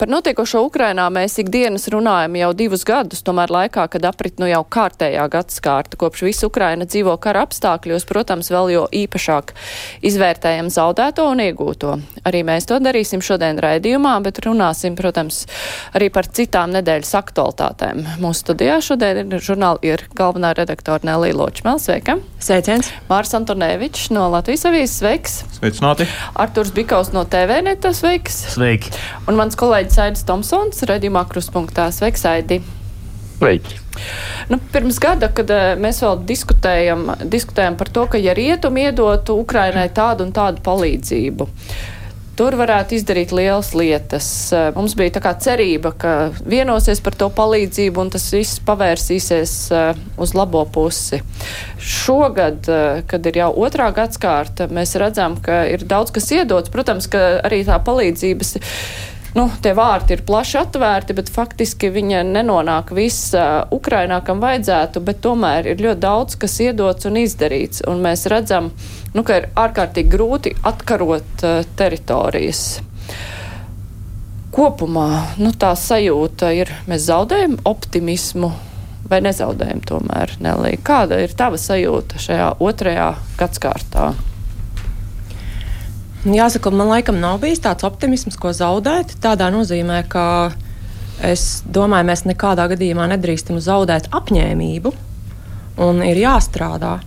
Par notiekošo Ukrainā mēs ikdienas runājam jau divus gadus, tomēr laikā, kad aprit nu jau kārtējā gadskārta, kopš visa Ukraina dzīvo kara apstākļos, protams, vēl jo īpašāk izvērtējam zaudēto un iegūto. Arī mēs to darīsim šodien raidījumā, bet runāsim, protams, arī par citām nedēļas aktualitātēm. Mūsu studijā šodien ir žurnāla ir galvenā redaktora Nelī Ločmēl, sveika! Sveiciens! Mārs Antonēvičs no Latvijas avīzes, sveiks! Sveicināti! Arturs Bikaus no TV neta, sveiks! Sveiki! Un mans kolēģis kolēģis Aidis Tomsons, redzījumā kruspunktā. Sveiks, Aidi! Sveiki! Nu, pirms gada, kad uh, mēs vēl diskutējam, diskutējam par to, ka ja rietumi iedotu Ukrainai tādu un tādu palīdzību, tur varētu izdarīt lielas lietas. Uh, mums bija tā kā cerība, ka vienosies par to palīdzību un tas viss pavērsīsies uh, uz labo pusi. Šogad, kad ir jau otrā gadskārta, mēs redzam, ka ir daudz kas iedots. Protams, ka arī tā palīdzības nu, tie vārti ir plaši atvērti, bet faktiski viņa nenonāk viss Ukrainā, kam vajadzētu, bet tomēr ir ļoti daudz, kas iedots un izdarīts. Un mēs redzam, nu, ka ir ārkārtīgi grūti atkarot uh, teritorijas. Kopumā nu, tā sajūta ir, mēs zaudējam optimismu vai nezaudējam tomēr, Nelī. Kāda ir tava sajūta šajā otrajā gadskārtā? Jāsaka, man laikam nav bijis tāds optimisms, ko zaudēt. Tādā nozīmē, ka es domāju, mēs nekādā gadījumā nedrīkstam zaudēt apņēmību un ir jāstrādā.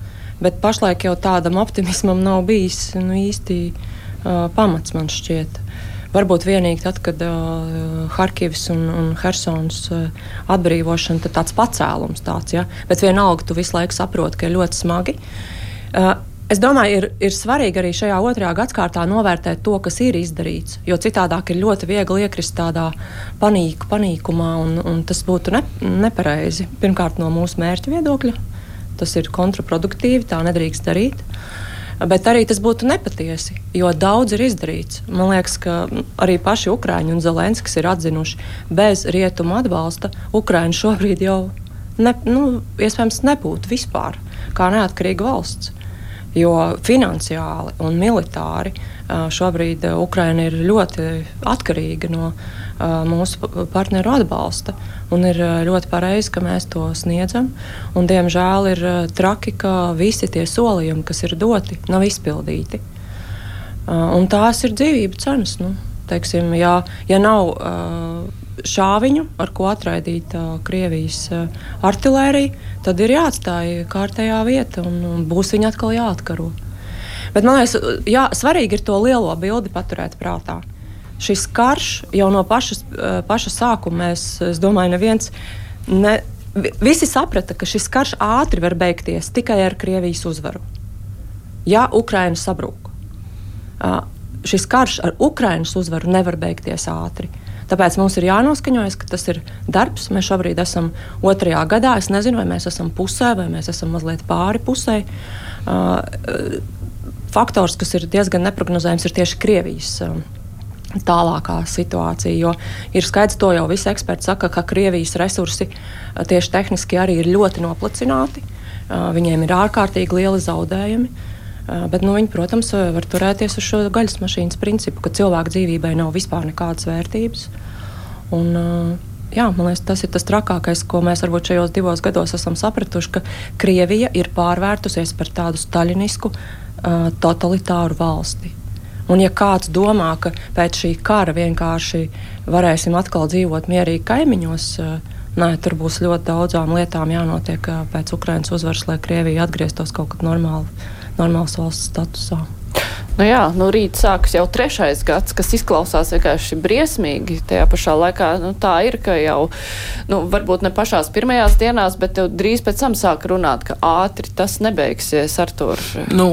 Bet pašlaik jau tādam optimismam nav bijis nu, īsti uh, pamats, man šķiet. Varbūt vienīgi tad, kad uh, Harkivas un, un Helsinas uh, atbrīvošana, tad tāds pacēlums tāds, ja? bet vienalga tu visu laiku saproti, ka ir ļoti smagi. Uh, Es domāju, ir, ir svarīgi arī šajā otrajā gadsimtā novērtēt to, kas ir izdarīts. Jo citādāk ir ļoti viegli iekrist tādā panīku, panīkumā, un, un tas būtu ne, nepareizi. Pirmkārt, no mūsu mērķa viedokļa tas ir kontraproduktīvi, tā nedrīkst darīt. Bet arī tas būtu nepatiesi, jo daudz ir izdarīts. Man liekas, ka arī paši Ukrāņi un Zelenskis ir atzinuši, bez rietumu atbalsta Ukrāņi šobrīd jau ne, nu, iespējams nebūtu vispār kā neatkarīga valsts. Jo finansiāli un militāri šobrīd Ukraina ir ļoti atkarīga no mūsu partneru atbalsta. Ir ļoti pareizi, ka mēs to sniedzam. Un, diemžēl ir traki, ka visi tie solījumi, kas ir doti, nav izpildīti. Un tās ir dzīvības cenas. Nu, teiksim, ja, ja nav šāviņu, ar ko atraidīt uh, Krievijas uh, artēriju, tad ir jāatstāj kārtējā vieta un, un būs viņa atkal jāatkaro. Bet man liekas, jā, svarīgi ir to lielo bildi paturēt prātā. Šis karš jau no pašas, uh, paša sākuma, mēs, es domāju, neviens. Ne, visi saprata, ka šis karš ātri var beigties tikai ar Krievijas uzvaru. Ja Ukraina sabrūk, šis karš ar Ukrainas uzvaru nevar beigties ātri. Tāpēc mums ir jānoskaņojas, ka tas ir darbs. Mēs šobrīd esam otrajā gadā. Es nezinu, vai mēs esam pusē, vai mēs esam mazliet pāri pusē. Uh, faktors, kas ir diezgan neparedzējams, ir tieši Krievijas. Uh, tālākā situācija. Jo ir skaidrs, to jau visi eksperti saka, ka Krievijas resursi uh, tieši tehniski arī ir ļoti noplicināti. Uh, viņiem ir ārkārtīgi lieli zaudējumi. Bet, nu, viņi, protams, var turēties uz šo gaļas mašīnas principu, ka cilvēka dzīvībai nav vispār nekādas vērtības. Un, jā, man liekas, tas ir tas trakākais, ko mēs varbūt šajos divos gados esam sapratuši, ka Krievija ir pārvērtusies par tādu staļinisku, uh, totalitāru valsti. Un, ja kāds domā, ka pēc šī kara vienkārši varēsim atkal dzīvot mierīgi kaimiņos, uh, nē, tur būs ļoti daudzām lietām jānotiek uh, pēc Ukraiņas uzvaras, lai Krievija atgrieztos kaut kad normāli normālas valsts statusā. Nu jā, nu rīt sāks jau trešais gads, kas izklausās vienkārši briesmīgi. Tajā pašā laikā nu, tā ir, ka jau, nu, varbūt ne pašās pirmajās dienās, bet jau drīz pēc tam sāk runāt, ka ātri tas nebeigsies ar to. Nu,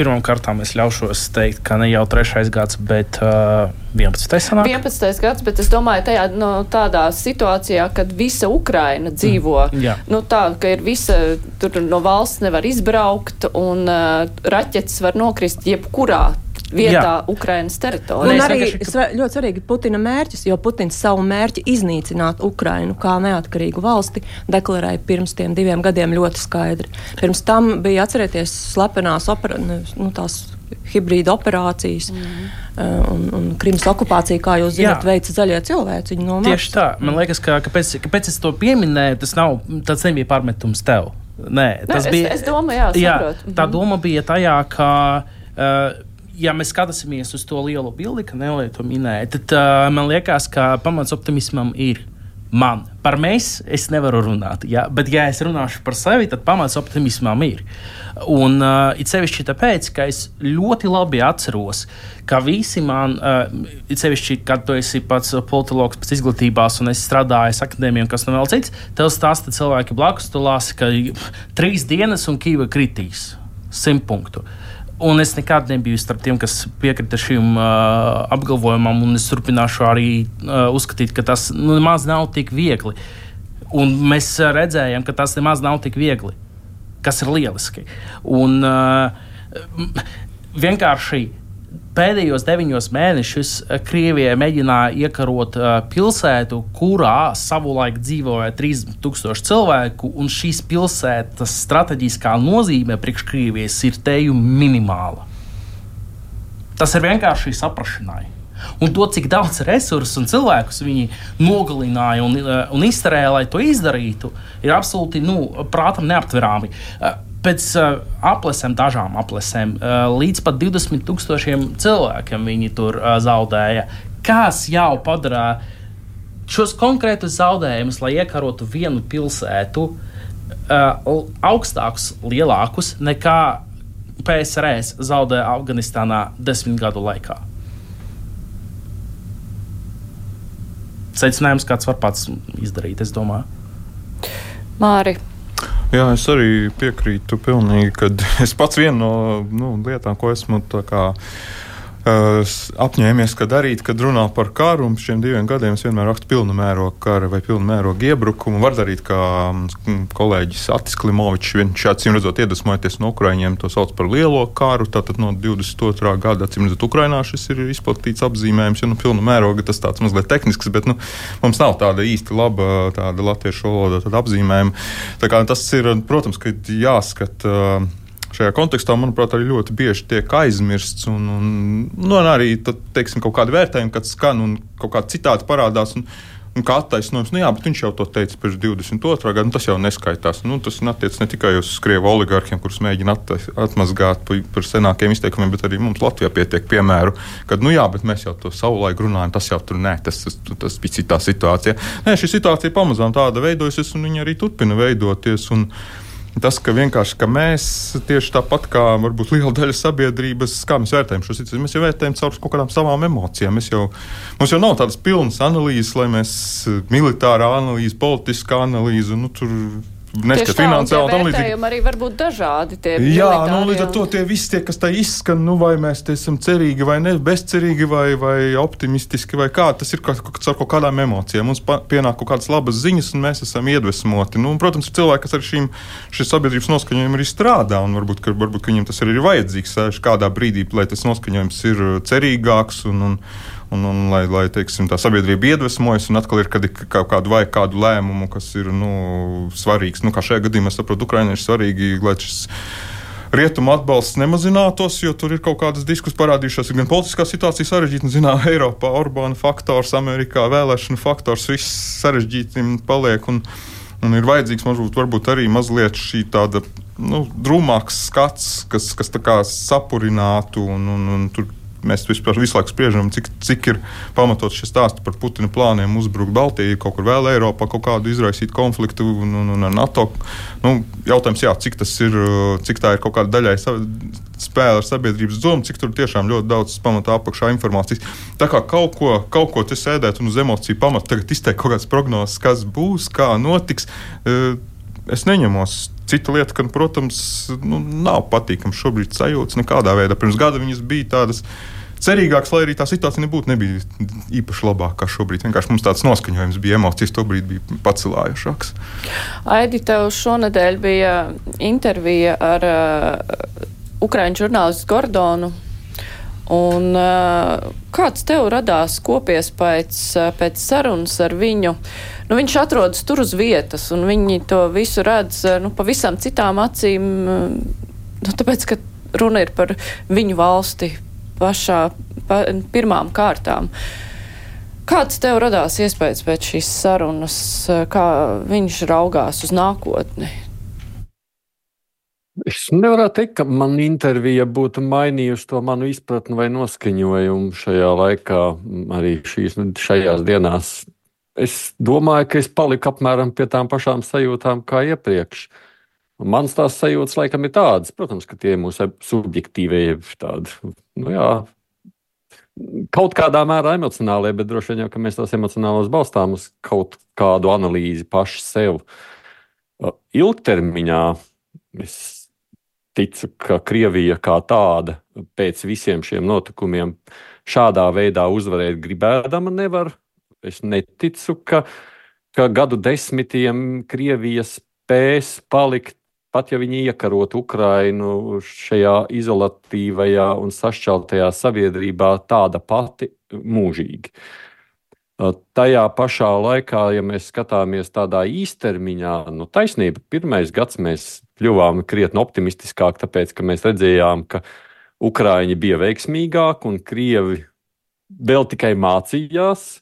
Pirmkārt, es ļaušos teikt, ka ne jau trešais gads, bet uh, 11. sanāk. 11. gads, bet es domāju, tajā no, tādā situācijā, kad visa Ukraina dzīvo, mm, jā. nu, tā, ka ir visa, tur no valsts nevar izbraukt un uh, raķetes var nokrist jebkurā vietā Jā. Ukrainas teritorijā. Un arī ka... ļoti svarīgi Putina mērķis, jo Putins savu mērķi iznīcināt Ukrainu kā neatkarīgu valsti deklarēja pirms tiem diviem gadiem ļoti skaidri. Pirms tam bija atcerieties slepenās opera, nu, tās hibrīda operācijas mm -hmm. un, un Krimas okupācija, kā jūs zināt, veica zaļie cilvēki. No Tieši tā. Man liekas, ka kāpēc, kāpēc es to pieminēju, tas, nav, tas nebija pārmetums tev. Nē, tas Nē, bija. Es, es domāju, jā, jā, tā mhm. doma bija tajā, ka. Uh, ja mēs skatāmies uz to lielo bildi, ka Nelija to minēja, tad uh, man liekas, ka pamats optimismam ir. Man. Par mēs es nevaru runāt, ja? bet, ja es runāšu par sevi, tad pamats optimismam ir. Un uh, it sevišķi tāpēc, ka es ļoti labi atceros, ka visi man, uh, it sevišķi, kad tu esi pats politologs pēc izglītības, un es strādāju akadēmijā, kas nu vēl cits, tev stāsta cilvēki blakus, tu lasi, ka trīs dienas un Kīva kritīs simt punktu. Uh, Un es nekad nebiju starp tiem, kas piekrita šim uh, apgalvojumam, un es turpināšu arī uh, uzskatīt, ka tas nu, nemaz nav tik viegli. Un mēs redzējām, ka tas nemaz nav tik viegli, kas ir lieliski. Un uh, vienkārši pēdējos deviņos mēnešus eh, Krievija mēģināja iekarot uh, pilsētu, kurā savulaik dzīvoja 3000 cilvēku, un šīs pilsētas strateģiskā nozīme priekš Krievijas ir teju minimāla. Tas ir vienkārši saprašanai. Un to, cik daudz resursu un cilvēkus viņi nogalināja un, uh, un izterēja, lai to izdarītu, ir absolūti nu, prātam neaptverami. Uh, Pēc uh, aplesēm, dažām aplesēm, uh, līdz pat 20 tūkstošiem cilvēkiem viņi tur uh, zaudēja. Kas jau padara šos konkrētus zaudējumus, lai iekarotu vienu pilsētu, uh, augstākus, lielākus nekā PSRS zaudēja Afganistānā desmit gadu laikā? Secinājums, kāds var pats izdarīt, es domāju. Māri, Jā, es arī piekrītu pilnīgi, ka es pats vienu no nu, lietām, ko esmu kā, apņēmies, ka darīt, kad runā par karu. Un šiem diviem gadiem es vienmēr rakstu pilnu mērogu kara vai pilnu mērogu iebrukumu. Var darīt, kā mm, kolēģis Atis Klimovičs, viņš acīm redzot iedvesmojoties no Ukraiņiem, to sauc par lielo karu. Tātad no 22. gada, acīm redzot, Ukrainā šis ir izplatīts apzīmējums. Ja nu pilnu mērogu tas tāds mazliet tehnisks, bet nu, mums nav tāda īsti laba tāda latviešu valoda apzīmējuma. Tā kā tas ir, protams, ka jāskata šajā kontekstā, manuprāt, arī ļoti bieži tiek aizmirsts. Un, un, nu, un arī tad, teiksim, kaut kādi vērtējumi, kad skan un kaut kādi citāti parādās. Un, Un kā attaisnojums, nu jā, bet viņš jau to teica pirms 22. gada, nu tas jau neskaitās. Nu, tas attiec ne tikai uz krievu oligarkiem, kurus mēģina atmazgāt par senākiem izteikumiem, bet arī mums Latvijā pietiek piemēru, kad, nu jā, bet mēs jau to savulaik runājam, tas jau tur nē, tas, tas, tas bija citā situācijā. Nē, šī situācija pamazām tāda veidojusies, un viņa arī turpina veidoties. Un, Tas, ka vienkārši ka mēs tieši tāpat kā varbūt liela daļa sabiedrības, kā mēs vērtējam šo situāciju, mēs jau vērtējam caur kaut kādām savām emocijām. Mēs jau, mums jau nav tādas pilnas analīzes, lai mēs militārā analīze, politiskā analīze, nu, tur neskat finansiāli tam līdzīgi. arī var būt dažādi. Jā, nu, līdz ar to tie visi, tie, kas tā izskan, nu, vai mēs esam cerīgi vai ne, bezcerīgi vai, vai optimistiski vai kā, tas ir kaut, kaut, kaut kādām emocijām. Mums pienāk kaut kādas labas ziņas un mēs esam iedvesmoti. Nu, un, protams, ir cilvēki, kas ar šīm sabiedrības noskaņojumiem arī strādā un varbūt, ka, varbūt ka viņiem tas arī ir vajadzīgs kādā brīdī, lai tas noskaņojums ir cerīgāks un, un, un, un lai, lai teiksim, tā sabiedrība iedvesmojas, un atkal ir, kad ir kaut kādu vajag kādu lēmumu, kas ir nu, svarīgs. Nu, kā šajā gadījumā, es saprotu, Ukraiņai ir svarīgi, lai šis rietumu atbalsts nemazinātos, jo tur ir kaut kādas diskusijas parādījušās. Ir gan politiskā situācija sarežģīta, zinām, Eiropā, Orbāna faktors, Amerikā vēlēšana faktors, viss sarežģīti paliek. Un, un ir vajadzīgs varbūt, varbūt arī mazliet šī tāda nu, drūmāks skats, kas, kas sapurinātu un, un, un tur mēs vispār visu laiku spriežam, cik, cik ir pamatots šis stāsts par Putina plāniem uzbrukt Baltijai, kaut kur vēl Eiropā, kaut kādu izraisīt konfliktu un, un, un NATO. Nu, jautājums, jā, cik tas ir, cik tā ir kaut kāda daļai spēle ar sabiedrības domu, cik tur tiešām ļoti daudz pamatā apakšā informācijas. Tā kā kaut ko, kaut ko te sēdēt un uz emociju pamata tagad izteikt kaut kādas prognozes, kas būs, kā notiks. Uh, es neņemos. Cita lieta, ka, protams, nu, nav patīkams šobrīd sajūtas nekādā veidā. Pirms gada viņas bija tādas cerīgākas, lai arī tā situācija nebūtu nebija īpaši labāka kā šobrīd. Vienkārši mums tāds noskaņojums bija, emocijas tobrīd bija pacelājušākas. Aidi, tev šonadēļ bija intervija ar uh, Ukraiņu žurnālistu Gordonu. Un, kāds tev radās kopies pēc, pēc sarunas ar viņu? Nu, viņš atrodas tur uz vietas, un viņi to visu redz nu, pavisam citām acīm, nu, tāpēc, ka runa ir par viņu valsti pašā pa, pirmām kārtām. Kāds tev radās iespējas pēc šīs sarunas, kā viņš raugās uz nākotni? Es nevaru teikt, ka man intervija būtu mainījusi to manu izpratni vai noskaņojumu šajā laikā, arī šīs, šajās dienās. Es domāju, ka es paliku apmēram pie tām pašām sajūtām kā iepriekš. Mans tās sajūtas laikam ir tādas, protams, ka tie ir mūsu subjektīvie, tādi, nu jā, kaut kādā mērā emocionālie, bet droši vien jau, ka mēs tos emocionālos balstām uz kaut kādu analīzi paši sev. Ilgtermiņā es ticu, ka Krievija kā tāda pēc visiem šiem notikumiem šādā veidā uzvarēt gribēdama nevar. Es neticu, ka, ka gadu desmitiem Krievija spēs palikt, pat ja viņi iekarot Ukrainu šajā izolatīvajā un sašķeltajā sabiedrībā, tāda pati mūžīgi. Tajā pašā laikā, ja mēs skatāmies tādā īstermiņā, nu, taisnība, pirmais gads mēs kļuvām krietni optimistiskāki, tāpēc, ka mēs redzējām, ka Ukrāņi bija veiksmīgāki un Krievi vēl tikai mācījās.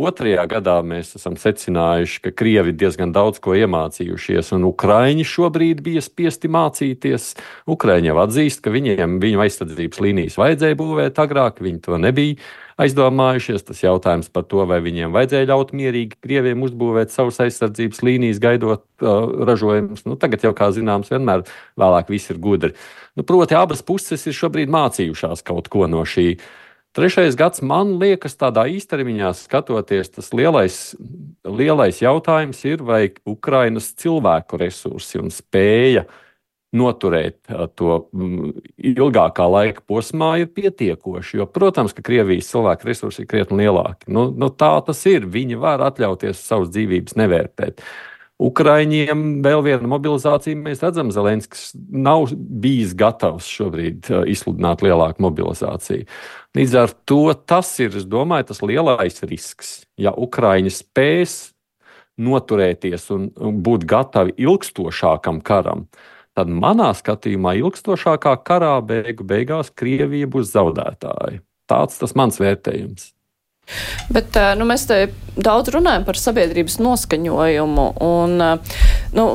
Otrajā gadā mēs esam secinājuši, ka Krievi diezgan daudz ko iemācījušies, un Ukrāņi šobrīd bija spiesti mācīties. Ukrāņi jau atzīst, ka viņiem viņu aizsardzības līnijas vajadzēja būvēt agrāk, viņi to nebija aizdomājušies. Tas jautājums par to, vai viņiem vajadzēja ļaut mierīgi Krieviem uzbūvēt savus aizsardzības līnijas, gaidot uh, ražojumus. Nu, tagad jau, kā zināms, vienmēr vēlāk viss ir gudri. Nu, proti, abas puses ir šobrīd mācījušās kaut ko no šī. Trešais gads, man liekas, tādā īstermiņā skatoties, tas lielais, lielais jautājums ir, vai Ukrainas cilvēku resursi un spēja uh, noturēt to ilgākā laika posmā ir pietiekoši. Jo, protams, ka Krievijas cilvēku resursi ir krietni lielāki. Nu, nu, tā tas ir. Viņi var atļauties savas dzīvības nevērtēt. Ukraiņiem vēl viena mobilizācija. Mēs redzam, Zelenskis nav bijis gatavs šobrīd izsludināt lielāku mobilizāciju. Līdz ar to tas ir, es domāju, tas lielais risks. Ja Ukraiņi spēs noturēties un būt gatavi ilgstošākam karam, tad manā skatījumā ilgstošākā karā beigu beigās Krievija būs zaudētāja. Tāds tas mans vērtējums. Bet nu, mēs te daudz runājam par sabiedrības noskaņojumu. Un, nu,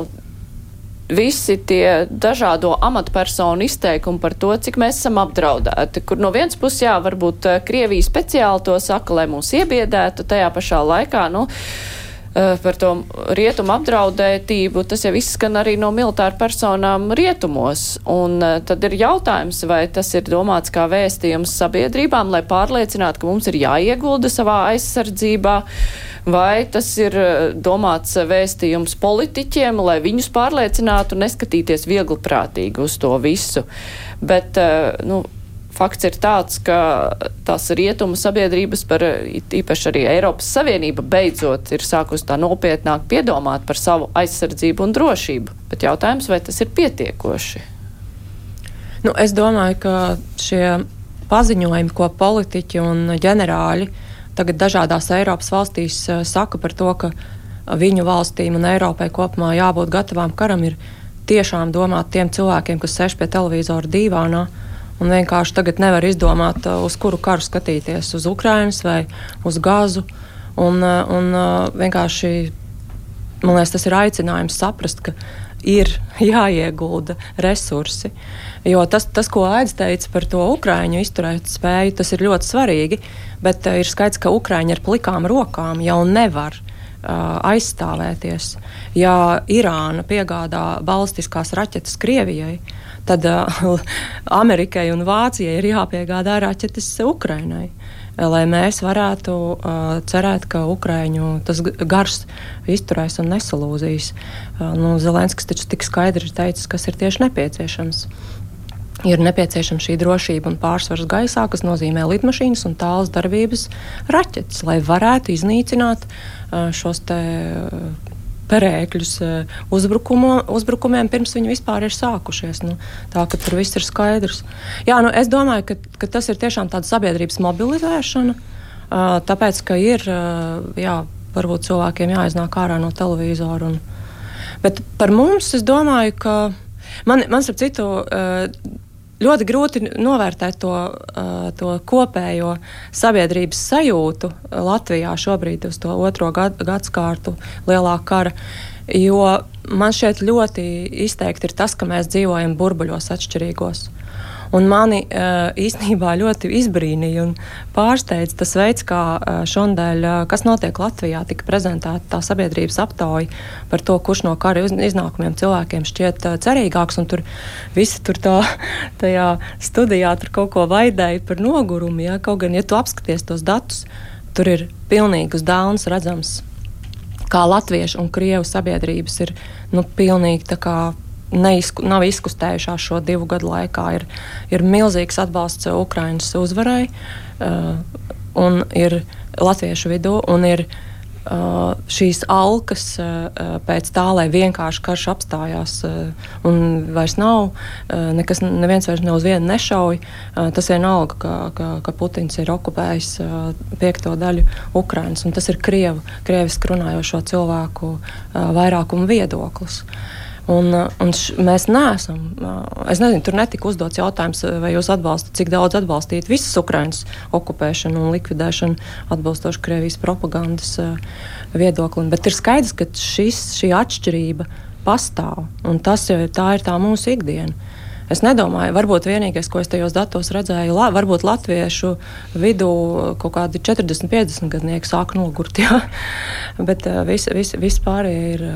visi tie dažādo amatpersonu izteikumi par to, cik mēs esam apdraudēti. Kur no vienas puses, jā, varbūt Krievija speciāli to saka, lai mūs iebiedētu, tajā pašā laikā, nu, Eh, par to rietumu apdraudētību, tas jau izskan arī no militāru personām rietumos. Un eh, tad ir jautājums, vai tas ir domāts kā vēstījums sabiedrībām, lai pārliecinātu, ka mums ir jāiegulda savā aizsardzībā, vai tas ir eh, domāts vēstījums politiķiem, lai viņus pārliecinātu neskatīties viegli prātīgi uz to visu. Bet, nu, fakts ir tāds, ka tās rietumu sabiedrības, par, īpaši arī Eiropas Savienība, beidzot ir sākusi tā nopietnāk piedomāt par savu aizsardzību un drošību. Bet jautājums, vai tas ir pietiekoši? Nu, es domāju, ka šie paziņojumi, ko politiķi un ģenerāļi tagad dažādās Eiropas valstīs uh, saka par to, ka viņu valstīm un Eiropai kopumā jābūt gatavām karam, ir tiešām domāt tiem cilvēkiem, kas sēž pie televizora dīvānā Un vienkārši tagad nevar izdomāt, uz kuru karu skatīties, uz Ukrainas vai uz Gāzu. Un, un vienkārši man liekas, tas ir aicinājums saprast, ka ir jāiegulda resursi. Jo tas, tas ko Aits teica par to ukrāņu izturēt spēju, tas ir ļoti svarīgi. Bet ir skaidrs, ka ukrāņi ar plikām rokām jau nevar aizstāvēties. Ja Irāna piegādā balistiskās raķetes Krievijai, tad uh, Amerikai un Vācijai ir jāpiegādā raķetes Ukrainai. Lai mēs varētu uh, cerēt, ka Ukrāņu tas gars izturēs un nesalūzīs. Uh, nu, Zelenskis taču tik skaidri ir teicis, kas ir tieši nepieciešams. Ir nepieciešama šī drošība un pārsvars gaisā, kas nozīmē lidmašīnas un tālas darbības raķetes, lai varētu iznīcināt uh, šos te. Uh, perēkļus uzbrukumiem, pirms viņi vispār ir sākušies. Nu, tā ka tur viss ir skaidrs. Jā, nu, es domāju, ka, ka tas ir tiešām tāda sabiedrības mobilizēšana, tāpēc, ka ir jā, varbūt cilvēkiem jāiznāk ārā no televizora. Un, bet par mums es domāju, ka man, man starp citu ļoti grūti novērtēt to, to kopējo sabiedrības sajūtu Latvijā šobrīd uz to otro gad, gadsimtu lielā kara. Jo man šķiet ļoti izteikti ir tas, ka mēs dzīvojam burbuļos atšķirīgos. Un mani uh, īstenībā ļoti izbrīnīja un pārsteidza tas veids, kā uh, šodien, uh, kas notiek Latvijā, tika prezentēta tā sabiedrības aptauja par to, kurš no kara iznākumiem cilvēkiem šķiet cerīgāks. Tur visi tur tā, tajā studijā tur kaut ko vaidēja par nogurumu. Ja? Kaut gan, ja tu apskaties tos datus, tur ir pilnīgi uz dāvāns redzams kā latviešu un krievu sabiedrības ir nu, pilnīgi neizku, nav izkustējušās šo divu gadu laikā. Ir, ir milzīgs atbalsts Ukraiņas uzvarai, uh, un ir latviešu vidū, un ir uh, šīs alkas uh, pēc tā, lai vienkārši karš apstājās, uh, un vairs nav, uh, nekas, neviens vairs ne uz vienu nešauj. Uh, tas vienalga, ka, ka, ka Putins ir okupējis uh, piekto daļu Ukraiņas, un tas ir Krievu, krieviski runājošo cilvēku uh, vairākumu viedoklis. Uh, Un, uh, un š, mēs neesam. Uh, es nezinu, tur netika uzdots jautājums, uh, vai jūs atbalstat, cik daudz atbalstīt visas Ukraiņas okupēšanu un likvidēšanu atbilstoši Krievijas propagandas viedoklim. Bet ir skaidrs, ka šis, šī atšķirība pastāv. Un tas jau tā ir tā mūsu ikdiena. Es nedomāju, varbūt vienīgais, ko es tajos datos redzēju, la, varbūt latviešu vidū kaut kādi 40, 50 gadnieki sāk nogurt. Ja? Bet viss vis, vis pārējie ir.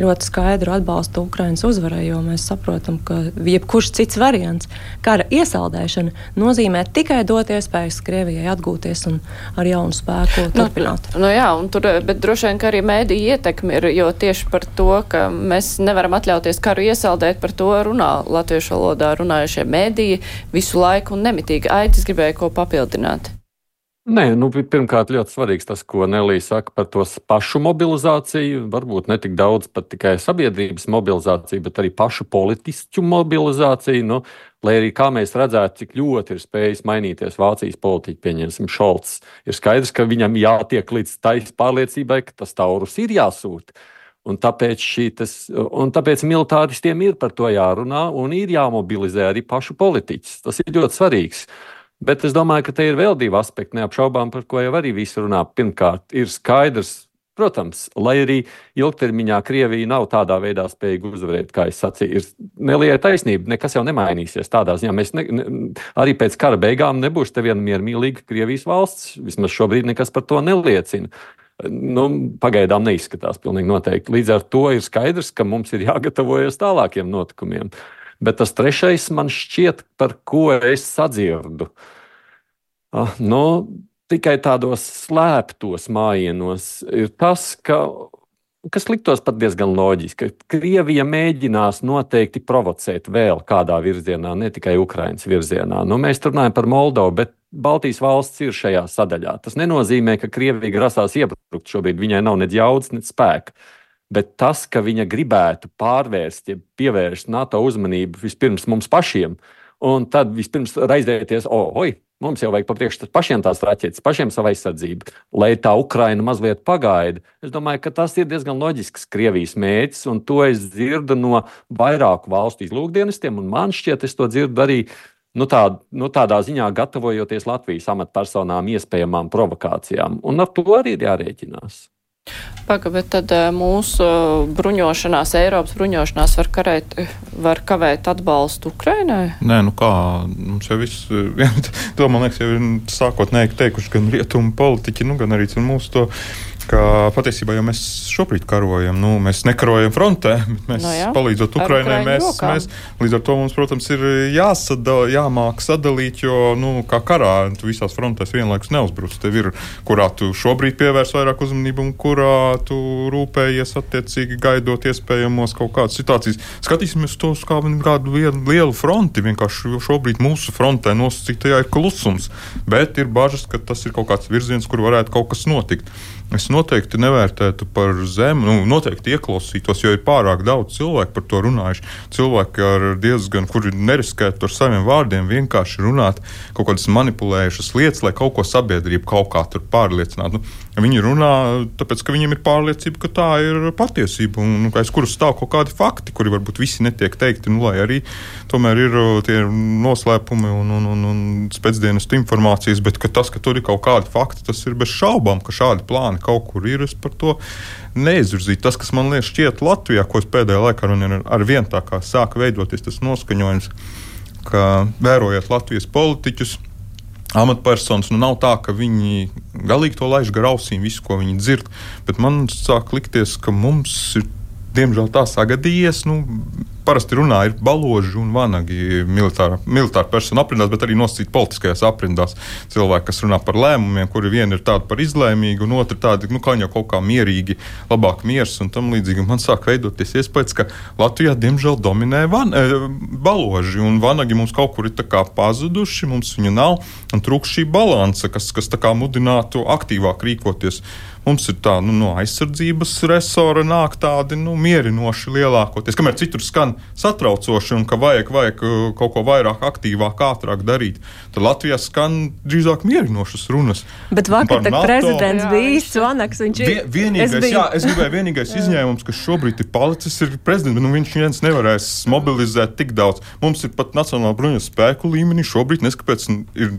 Ļoti skaidru atbalstu Ukraiņas uzvarai, jo mēs saprotam, ka jebkurš cits variants, kara iesaldēšana, nozīmē tikai dot iespējas Krievijai atgūties un ar jaunu spēku nu, turpināt. Nu, nu jā, tur, bet droši vien, ka arī mēdīja ietekme ir, jo tieši par to, ka mēs nevaram atļauties karu iesaldēt, par to runā latviešu valodā runājušie mēdīji visu laiku un nemitīgi. Aitis gribēja ko papildināt. Nē, nu, pirmkārt, ļoti svarīgs tas, ko Nelija saka par to pašu mobilizāciju. Varbūt ne tik daudz pat tikai sabiedrības mobilizāciju, bet arī pašu politiķu mobilizāciju. Nu, lai arī kā mēs redzētu, cik ļoti ir spējis mainīties Vācijas politiķi, pieņemsim, Šolts, ir skaidrs, ka viņam jātiek līdz taisnai pārliecībai, ka tas taurus ir jāsūta. Un tāpēc, tas, un tāpēc militāristiem ir par to jārunā un ir jāmobilizē arī pašu politiķus. Tas ir ļoti svarīgs. Bet es domāju, ka te ir vēl divi aspekti, neapšaubām, par ko jau arī visi runā. Pirmkārt, ir skaidrs, protams, lai arī ilgtermiņā Krievija nav tādā veidā spējīga uzvarēt, kā es sacīju, ir neliela taisnība. Nekas jau nemainīsies tādā ziņā. Mēs ne, ne, arī pēc kara beigām nebūs te viena miermīlīga Krievijas valsts. Vismaz šobrīd nekas par to neliecina. Nu, pagaidām neizskatās pilnīgi noteikti. Līdz ar to ir skaidrs, ka mums ir jāgatavojas tālākiem notikumiem. Bet tas trešais man šķiet, par ko es sadzirdu. Ah, nu, tikai tādos slēptos mājienos ir tas, ka, kas liktos pat diezgan loģiski, ka Krievija mēģinās noteikti provocēt vēl kādā virzienā, ne tikai Ukraiņas virzienā. Nu, mēs runājam par Moldovu, bet Baltijas valsts ir šajā sadaļā. Tas nenozīmē, ka Krievija grasās iebrukt. Šobrīd viņai nav ne jaudas, ne spēka. Bet tas, ka viņa gribētu pārvērst, ja pievērst NATO uzmanību vispirms mums pašiem, un tad vispirms raizēties, oh, oi, mums jau vajag papriekš pašiem tās raķetes, pašiem savu aizsardzību, lai tā Ukraina mazliet pagaida. Es domāju, ka tas ir diezgan loģisks Krievijas mērķis, un to es dzirdu no vairāku valstu izlūkdienestiem, un man šķiet, es to dzirdu arī. Nu, tā, nu, tādā ziņā gatavojoties Latvijas amatpersonām, iespējamām provokācijām. Un ar to arī ir jārēķinās. Paga, bet tad eh, mūsu bruņošanās, Eiropas bruņošanās var, karēt, var kavēt atbalstu Ukrainai? Nē, nu kā, mums jau viss, to man liekas, jau ir sākotnēji teikuši gan rietumu politiķi, nu, gan arī mūsu to ka patiesībā jau mēs šobrīd karojam. Nu, mēs nekarojam frontē, bet mēs no nu jā, palīdzot Ukraiņai. Mēs, rokām. mēs, līdz ar to mums, protams, ir jāsadala, jāmāk sadalīt, jo nu, kā karā tu visās frontēs vienlaikus neuzbruc. Tev ir, kurā tu šobrīd pievērs vairāk uzmanību un kurā tu rūpējies attiecīgi gaidot iespējamos kaut kādas situācijas. Skatīsimies to kā kādu lielu fronti. Vienkārši šobrīd mūsu frontē nosacītajā ir klusums, bet ir bažas, ka tas ir kaut kāds virziens, kur varētu kaut kas notikt. Es noteikti nevērtētu par zemu, nu, noteikti ieklausītos, jo ir pārāk daudz cilvēku par to runājuši. Cilvēki ar diezgan, kuri neriskētu ar saviem vārdiem, vienkārši runāt kaut kādas manipulējušas lietas, lai kaut ko sabiedrību kaut kā tur pārliecinātu. Nu, viņi runā, tāpēc, ka viņiem ir pārliecība, ka tā ir patiesība un nu, aiz kuras stāv kaut kādi fakti, kuri varbūt visi netiek teikti, nu, lai arī tomēr ir tie noslēpumi un, un, un, un spēcdienas informācijas, bet ka tas, ka tur ir kaut kādi fakti, tas ir bez šaubām, ka šādi plāni kaut kur ir. Es par to neizvirzītu. Tas, kas man liekas, šķiet Latvijā, ko es pēdējā laikā ar vien tā kā sāka veidoties tas noskaņojums, ka vērojot Latvijas politiķus. Amatpersonas nu nav tā, ka viņi galīgi to laiž gar ausīm, visu, ko viņi dzird. Bet man sāk likties, ka mums ir diemžēl tā sagadījies. Nu, parasti runā ir baloži un vanagi militāra, militāra persona aprindās, bet arī nosacīti politiskajās aprindās. Cilvēki, kas runā par lēmumiem, kuri viena ir tāda par izlēmīgu, un otra tāda, nu, kā jau kaut kā mierīgi, labāk miers un tam līdzīgi. Man sāk veidoties iespējas, ka Latvijā diemžēl dominē van, e, baloži, un vanagi mums kaut kur ir pazuduši, mums viņu nav, un trūkst šī balanse, kas, kas mudinātu aktīvāk rīkoties. Mums ir tā, nu, no aizsardzības resora nāk tādi nu, mierinoši lielākoties, kamēr citur skan satraucoši un ka vajag, vajag uh, kaut ko vairāk, aktīvāk, ātrāk darīt. Tad Latvijā skan drīzāk mierinošas runas. Bet vakar prezidents jā, bija īsts vanaks. Viņš ir vienīgais, es biju... jā, es gribēju vienīgais izņēmums, kas šobrīd ir palicis, ir prezidents, nu, viņš viens nevarēs mobilizēt tik daudz. Mums ir pat Nacionāla bruņu spēku līmenī šobrīd neskapēc ir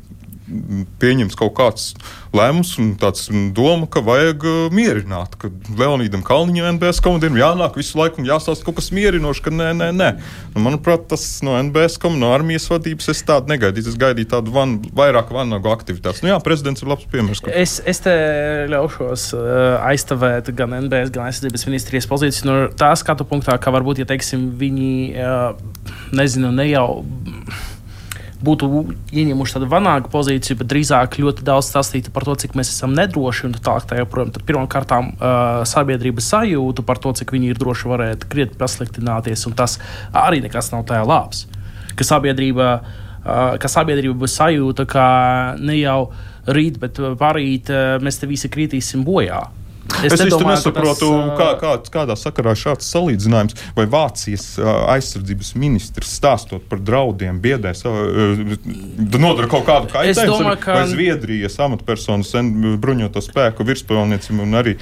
pieņems kaut kāds lēmums un tāds doma, ka vajag uh, mierināt, ka Leonīdam Kalniņam, NBS komandierim jānāk visu laiku un jāstāsta kaut kas mierinošs, ka nē, nē, nē. Nu, manuprāt, tas no NBS komandierim, no armijas vadības es tādu negaidīju. Es gaidīju tādu van, vairāk vanagu aktivitātes. Nu, jā, prezidents ir labs piemērs. Ka... Es, es te ļaušos uh, aizstāvēt gan NBS, gan aizsardzības ministrijas pozīciju no tā skatu punktā, ka varbūt, ja teiksim, viņi, uh, nezinu, ne jau būtu ieņēmuši tādu vanāku pozīciju, bet drīzāk ļoti daudz stāstītu par to, cik mēs esam nedroši un tā tālāk. Tad pirmkārt, uh, sabiedrības sajūta par to, cik viņi ir droši varētu krietni pasliktināties, un tas arī nekas nav tajā labs. Ka sabiedrība, uh, ka sabiedrība sajūta, ka ne jau rīt, bet parīt uh, mēs te visi kritīsim bojā. Es, es nedomāju, nesaprotu, tas, kā, kā, kādā sakarā šāds salīdzinājums vai Vācijas aizsardzības ministrs stāstot par draudiem, biedēs, nodara kaut kādu kaitējumu. Domāju, ka... Vai Zviedrijas amatpersonas bruņoto spēku virspavēlniecim un arī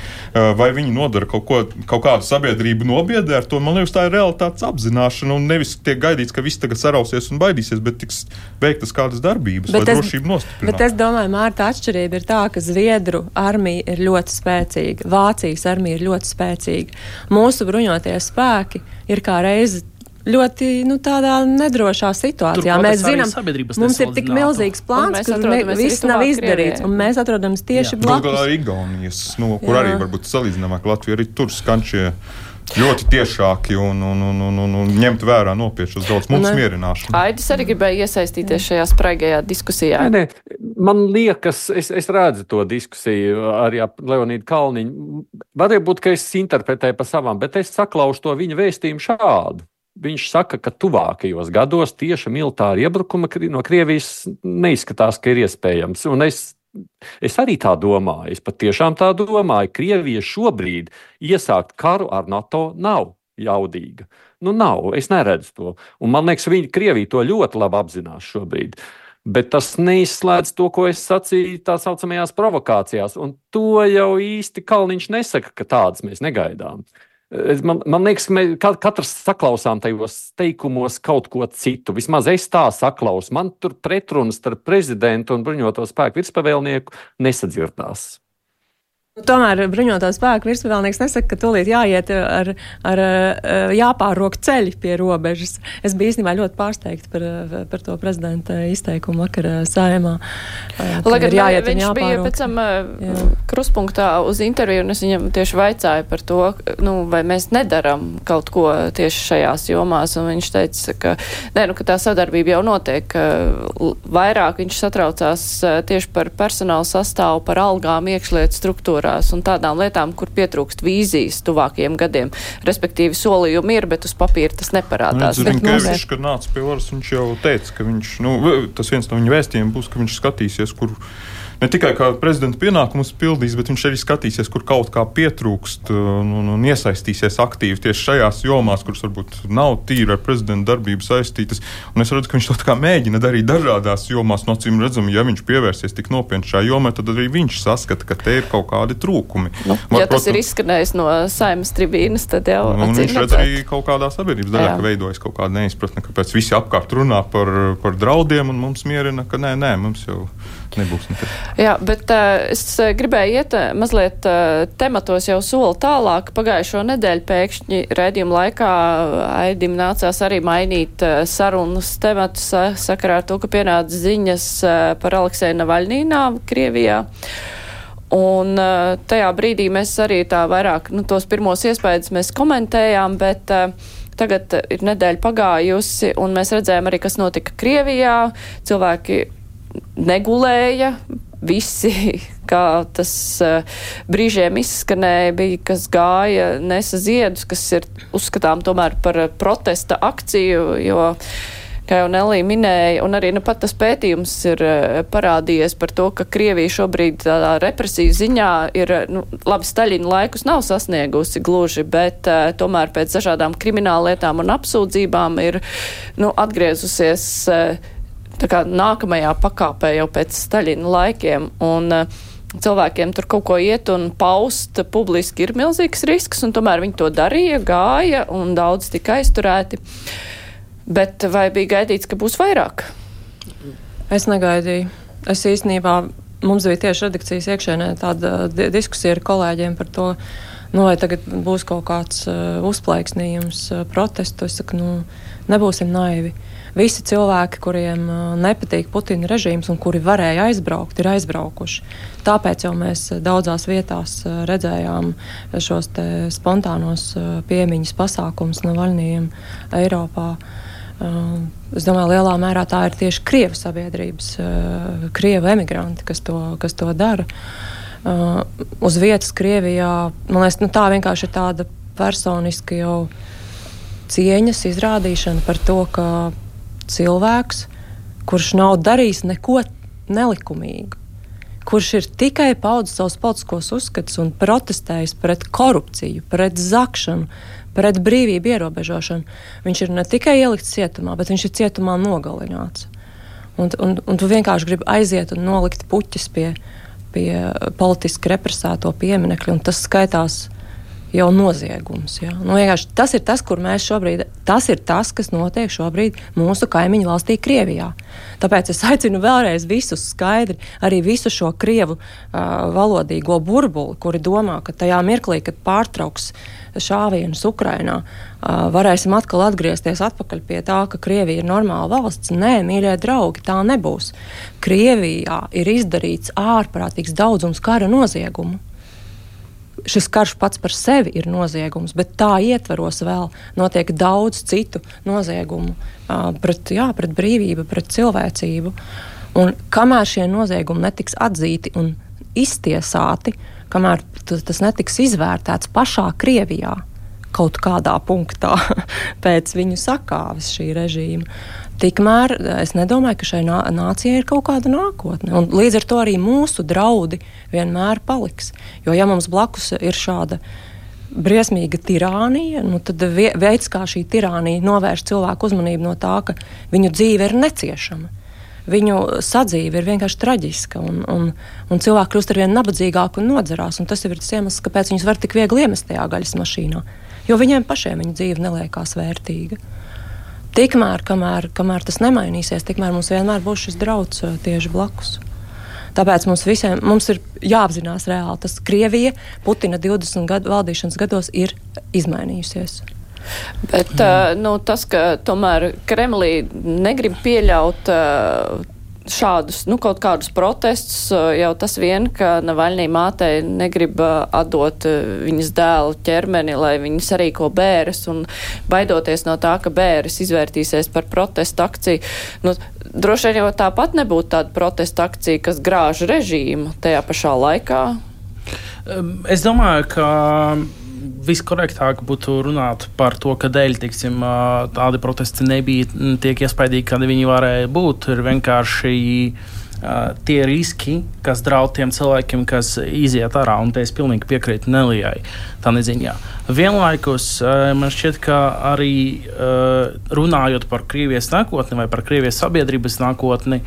vai viņi nodara kaut, ko, kaut kādu sabiedrību nobiedē ar to. Man liekas, tā ir realitātes apzināšana un nevis tiek gaidīts, ka viss tagad sarausies un baidīsies, bet tiks veiktas kādas darbības, bet lai es, drošību nostiprinātu. Bet es domāju, Mārta, atšķirība ir tā, ka Zviedru armija ir ļoti spēcīga spēcīga, Vācijas armija ir ļoti spēcīga. Mūsu bruņotie spēki ir kā reizi ļoti nu, tādā nedrošā situācijā. Turpat mēs zinām, mums ir tik milzīgs plāns, ka viss nav izdarīts, un mēs atrodamies tieši blakus. Galu galā Igaunijas, nu, kur Jā. arī varbūt salīdzinājumā Latvija arī tur skan šie ļoti tiešāki un, un, un, un, un, un ņemt vērā nopietnas daudz mums mierināšanu. Aidis arī gribēja iesaistīties šajā spraigajā diskusijā. Nē, nē, man liekas, es, es redzu to diskusiju arī ap Leonīdu Kalniņu. Varbūt, ka es interpretēju pa savām, bet es saklaušu to viņa vēstījumu šādu. Viņš saka, ka tuvākajos gados tieši militāra iebrukuma no Krievijas neizskatās, ka ir iespējams. Un es Es arī tā domāju, es patiešām tā domāju. Krievija šobrīd iesākt karu ar NATO nav jaudīga. Nu, nav, es neredzu to. Un man liekas, viņi Krievija to ļoti labi apzinās šobrīd. Bet tas neizslēdz to, ko es sacīju tā saucamajās provokācijās. Un to jau īsti Kalniņš nesaka, ka tādas mēs negaidām. Uh, Man, man liekas, ka mēs katrs saklausām tajos teikumos kaut ko citu. Vismaz es tā saklausu. Man tur pretrunas starp prezidentu un bruņoto spēku virspavēlnieku nesadzirdās. Tomēr bruņotā spēka virspavēlnieks nesaka, ka tūlīt jāiet ar, ar, ar jāpārrok ceļi pie robežas. Es biju īstenībā ļoti pārsteigta par, par to prezidenta izteikumu vakar sājumā. Lai gan jāiet viņš bija pēc tam jā. kruspunktā uz interviju, un es viņam tieši vaicāju par to, nu, vai mēs nedaram kaut ko tieši šajās jomās, un viņš teica, ka, ne, nu, ka tā sadarbība jau notiek. Vairāk viņš satraucās tieši par personāla sastāvu, par algām, iekšlietu struktūrā struktūrās un tādām lietām, kur pietrūkst vīzijas tuvākajiem gadiem. Respektīvi, solījumi ir, bet uz papīra tas neparādās. Nu, Rinkevičs, kad nāca pie varas, viņš jau teica, ka viņš, nu, tas viens no viņa vēstījumiem būs, ka viņš skatīsies, kur ne tikai kā prezidenta pienākumus pildīs, bet viņš arī skatīsies, kur kaut kā pietrūkst un, un, un iesaistīsies aktīvi tieši šajās jomās, kuras varbūt nav tīri ar prezidenta darbību saistītas. Un es redzu, ka viņš to mēģina darīt dažādās jomās. No cīm redzam, ja viņš pievērsies tik nopietni šajā jomā, tad arī viņš saskata, ka te ir kaut kādi trūkumi. Nu, Var, ja tas protams, ir izskanējis no saimnes tribīnas, tad jau nu, viņš redz arī kaut kādā sabiedrības daļā, ka veidojas kaut kāda neizpratne, kāpēc visi apkārt runā par, par draudiem un mums mierina, ka nē, nē, mums jau nebūs nekas. Jā, bet uh, es gribēju iet mazliet uh, tematos jau soli tālāk. Pagājušo nedēļu pēkšņi rēdījuma laikā Aidim nācās arī mainīt uh, sarunas tematus uh, sakarā ar to, ka pienāca ziņas uh, par Aleksēju Navaļnīnā Krievijā. Un uh, tajā brīdī mēs arī tā vairāk, nu, tos pirmos iespējas mēs komentējām, bet uh, tagad ir nedēļa pagājusi, un mēs redzējām arī, kas notika Krievijā. Cilvēki negulēja. Visi, kā tas uh, brīžiem izskanēja, bija, kas gāja, nesa ziedus, kas ir uzskatām tomēr par protesta akciju, jo kā jau Nelī minēja, un arī nu, pat tas pētījums ir parādījies par to, ka Krievija šobrīd tādā represiju ziņā ir, nu, labi, Staļina laikus nav sasniegusi gluži, bet tomēr pēc dažādām krimināllietām un apsūdzībām ir, nu, atgriezusies. Nākamajā pakāpē jau pēc Staļina laikiem. Un, uh, cilvēkiem tur kaut ko iet un paust publiski ir milzīgs risks, un tomēr viņi to darīja, gāja, un daudz tika aizturēti. Bet vai bija gaidīts, ka būs vairāk? Es negaidīju. Es īstenībā mums bija tieši redakcijas iekšēnē tāda diskusija ar kolēģiem par to, nu, vai tagad būs kaut kāds uh, uzplaiksnījums, uh, protestu. Es saku, nu, nebūsim naivi. Uh, Visi cilvēki, kuriem nepatīk Putina režīms un kuri varēja aizbraukt, ir aizbraukuši. Tāpēc jau mēs daudzās vietās redzējām šos spontānos piemiņas pasākumus no vaļniem Eiropā. Es domāju, lielā mērā tā ir tieši krievu sabiedrības, krievu emigranti, kas to, kas to dara. Uz vietas Krievijā, man liekas, nu, tā vienkārši ir tāda personiska jau cieņas izrādīšana par to, ka cilvēks, kurš nav darījis neko nelikumīgu, kurš ir tikai paudzis savus politiskos uzskatus un protestējis pret korupciju, pret zakšanu, pret brīvību ierobežošanu. Viņš ir ne tikai ielikts cietumā, bet viņš ir cietumā nogalināts. Un, un, un tu vienkārši gribi aiziet un nolikt puķis pie, pie politiski represēto pieminiekļa, un tas skaitās jau noziegums. Ja? Nu, tas ir tas, kur mēs šobrīd, tas ir tas, kas notiek šobrīd mūsu kaimiņu valstī, Krievijā. Tāpēc es aicinu vēlreiz visus skaidri, arī visu šo krievu uh, valodīgo burbuli, kuri domā, ka tajā mirklī, kad pārtrauks šāvienus Ukrainā, uh, varēsim atkal atgriezties atpakaļ pie tā, ka Krievija ir normāla valsts. Nē, mīļie draugi, tā nebūs. Krievijā ir izdarīts ārprātīgs daudzums kara noziegumu šis karš pats par sevi ir noziegums, bet tā ietvaros vēl notiek daudz citu noziegumu uh, pret, jā, pret brīvību, pret cilvēcību. Un kamēr šie noziegumi netiks atzīti un iztiesāti, kamēr tas netiks izvērtēts pašā Krievijā, kaut kādā punktā pēc viņu sakāves šī režīma, Tikmēr eh, es nedomāju, ka šai nācijai ir kaut kāda nākotne. Un līdz ar to arī mūsu draudi vienmēr paliks. Jo ja mums blakus ir šāda briesmīga tirānija, nu tad veids, kā šī tirānija novērš cilvēku uzmanību no tā, ka viņu dzīve ir neciešama. Viņu sadzīve ir vienkārši traģiska, un, un, un cilvēki kļūst ar vien nabadzīgāki un nodzerās. Un tas ir tas iemesls, kāpēc viņus var tik viegli iemest tajā gaļas mašīnā. Jo viņiem pašiem viņa dzīve neliekās vērtīga. Tikmēr, kamēr, kamēr tas nemainīsies, tikmēr mums vienmēr būs šis drauds uh, tieši blakus. Tāpēc mums visiem mums ir jāapzinās reāli, tas Krievija Putina 20 gadu valdīšanas gados ir izmainījusies. Bet mm. nu, tas, ka tomēr Kremlī negrib pieļaut uh, šādus, nu, kaut kādus protestus, jau tas vien, ka Navaļnī mātei negrib atdot viņas dēlu ķermeni, lai viņas arī ko bēres, un baidoties no tā, ka bēres izvērtīsies par protestu akciju. Nu, droši vien jau tāpat nebūtu tāda protesta akcija, kas grāž režīmu tajā pašā laikā. Es domāju, ka viskorektāk būtu runāt par to, ka dēļ tiksim, tādi protesti nebija tik iespaidīgi, kādi viņi varēja būt. Ir vienkārši Uh, tie riski, kas draud tiem cilvēkiem, kas iziet ārā, un te es pilnīgi piekrītu Nelijai. Tā neziņā. Vienlaikus uh, man šķiet, ka arī uh, runājot par Krievijas nākotni vai par Krievijas sabiedrības nākotni,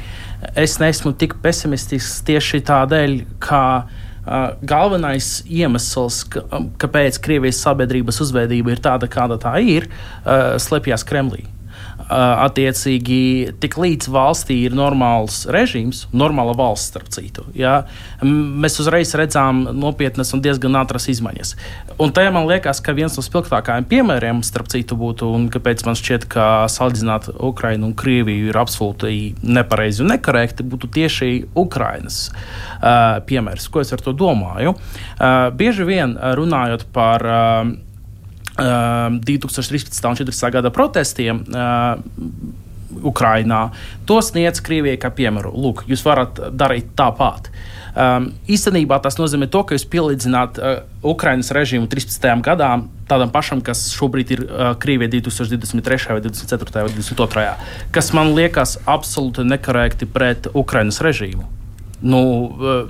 es neesmu tik pesimistisks tieši tādēļ, ka galvenais iemesls, ka, kāpēc Krievijas sabiedrības uzvedība ir tāda, kāda tā ir, slēpjas Kremlī. Attiecīgi, tik līdz valstī ir normāls režīms, normāla valsts, starp citu, ja, mēs uzreiz redzam nopietnas un diezgan ātras izmaiņas. Un te man liekas, ka viens no spilgtākajiem piemēriem, starp citu, būtu, un kāpēc man šķiet, ka salīdzināt Ukrainu un Krieviju ir absolūti nepareizi un nekorekti, būtu tieši Ukrainas uh, piemērs. Ko es ar to domāju? Uh, bieži vien runājot par uh, 2013. un 2014. gada protestiem. Ukrainā. To sniedz Krievijai kā piemēru. Lūk, jūs varat darīt tāpat. Um, īstenībā tas nozīmē to, ka jūs pielīdzināt uh, Ukraiņas režīmu 13. gadam tādam pašam, kas šobrīd ir uh, Krievijā 2023. vai 2024. vai 2022. kas man liekas absolūti nekorekti pret Ukraiņas režīmu. Nu,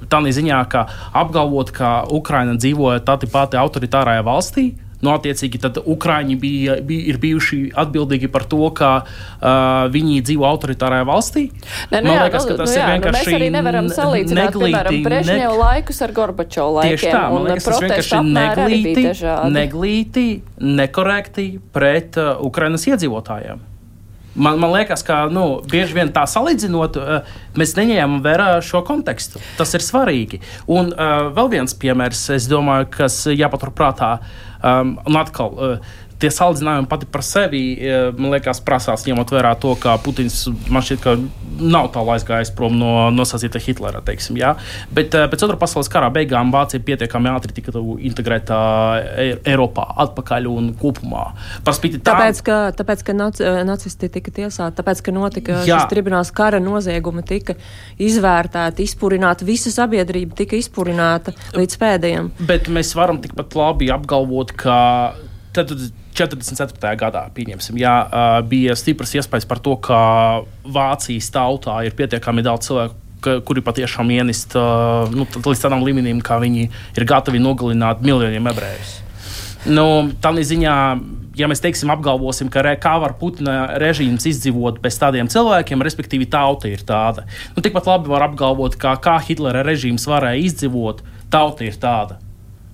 tā ziņā, ka apgalvot, ka Ukraina dzīvoja tādā pati autoritārajā valstī, Nu, attiecīgi, tad Ukrāņi bija, bija, ir bijuši atbildīgi par to, ka uh, viņi dzīvo autoritārajā valstī. Ne, nu, Man jā, liekas, ka tas nu, jā, ir vienkārši. Nu, mēs arī nevaram salīdzināt, neglīti, piemēram, Brežņevu ne... laikus ar Gorbačovu laikiem. Tieši tā, man liekas, tas vienkārši neglīti, neglīti, nekorekti pret uh, Ukrainas iedzīvotājiem. Man, man liekas, ka nu, bieži vien tā salīdzinot, uh, mēs neņēmām vērā šo kontekstu. Tas ir svarīgi. Un uh, vēl viens piemērs, domāju, kas jāpaturprātā. Um, un atkal, uh, tie salīdzinājumi pati par sevi, e, man liekas, prasās ņemot vērā to, ka Putins man šķiet, ka nav tālu aizgājis prom no nosacīta Hitlera. Teiksim, ja? Bet e, pēc otrā pasaules kara beigām Vācija pietiekami ātri tika integrēta e, Eiropā atpakaļ un kopumā. Tāpēc, ka, tāpēc, ka nac, nacisti tika tiesāti, tāpēc, ka notika Jā. šis tribunāls kara noziegumi, tika izvērtēti, izpurināti, visa sabiedrība tika izpurināta līdz pēdējiem. Bet mēs varam tikpat labi apgalvot, ka tad 44. gadā jā, bija stiprs iespējas par to, ka Vācijas tautā ir pietiekami daudz cilvēku. Kuri patiešām ienist nu, līdz tādam līmenim, ka viņi ir gatavi nogalināt miljoniem ebrejus. Nu, tā ziņā, ja mēs teiksim, apgalvosim, ka re, kā var Putina režīms izdzīvot bez tādiem cilvēkiem, respektīvi tauta ir tāda. Nu, tikpat labi var apgalvot, ka kā Hitlera režīms varēja izdzīvot, tauta ir tāda.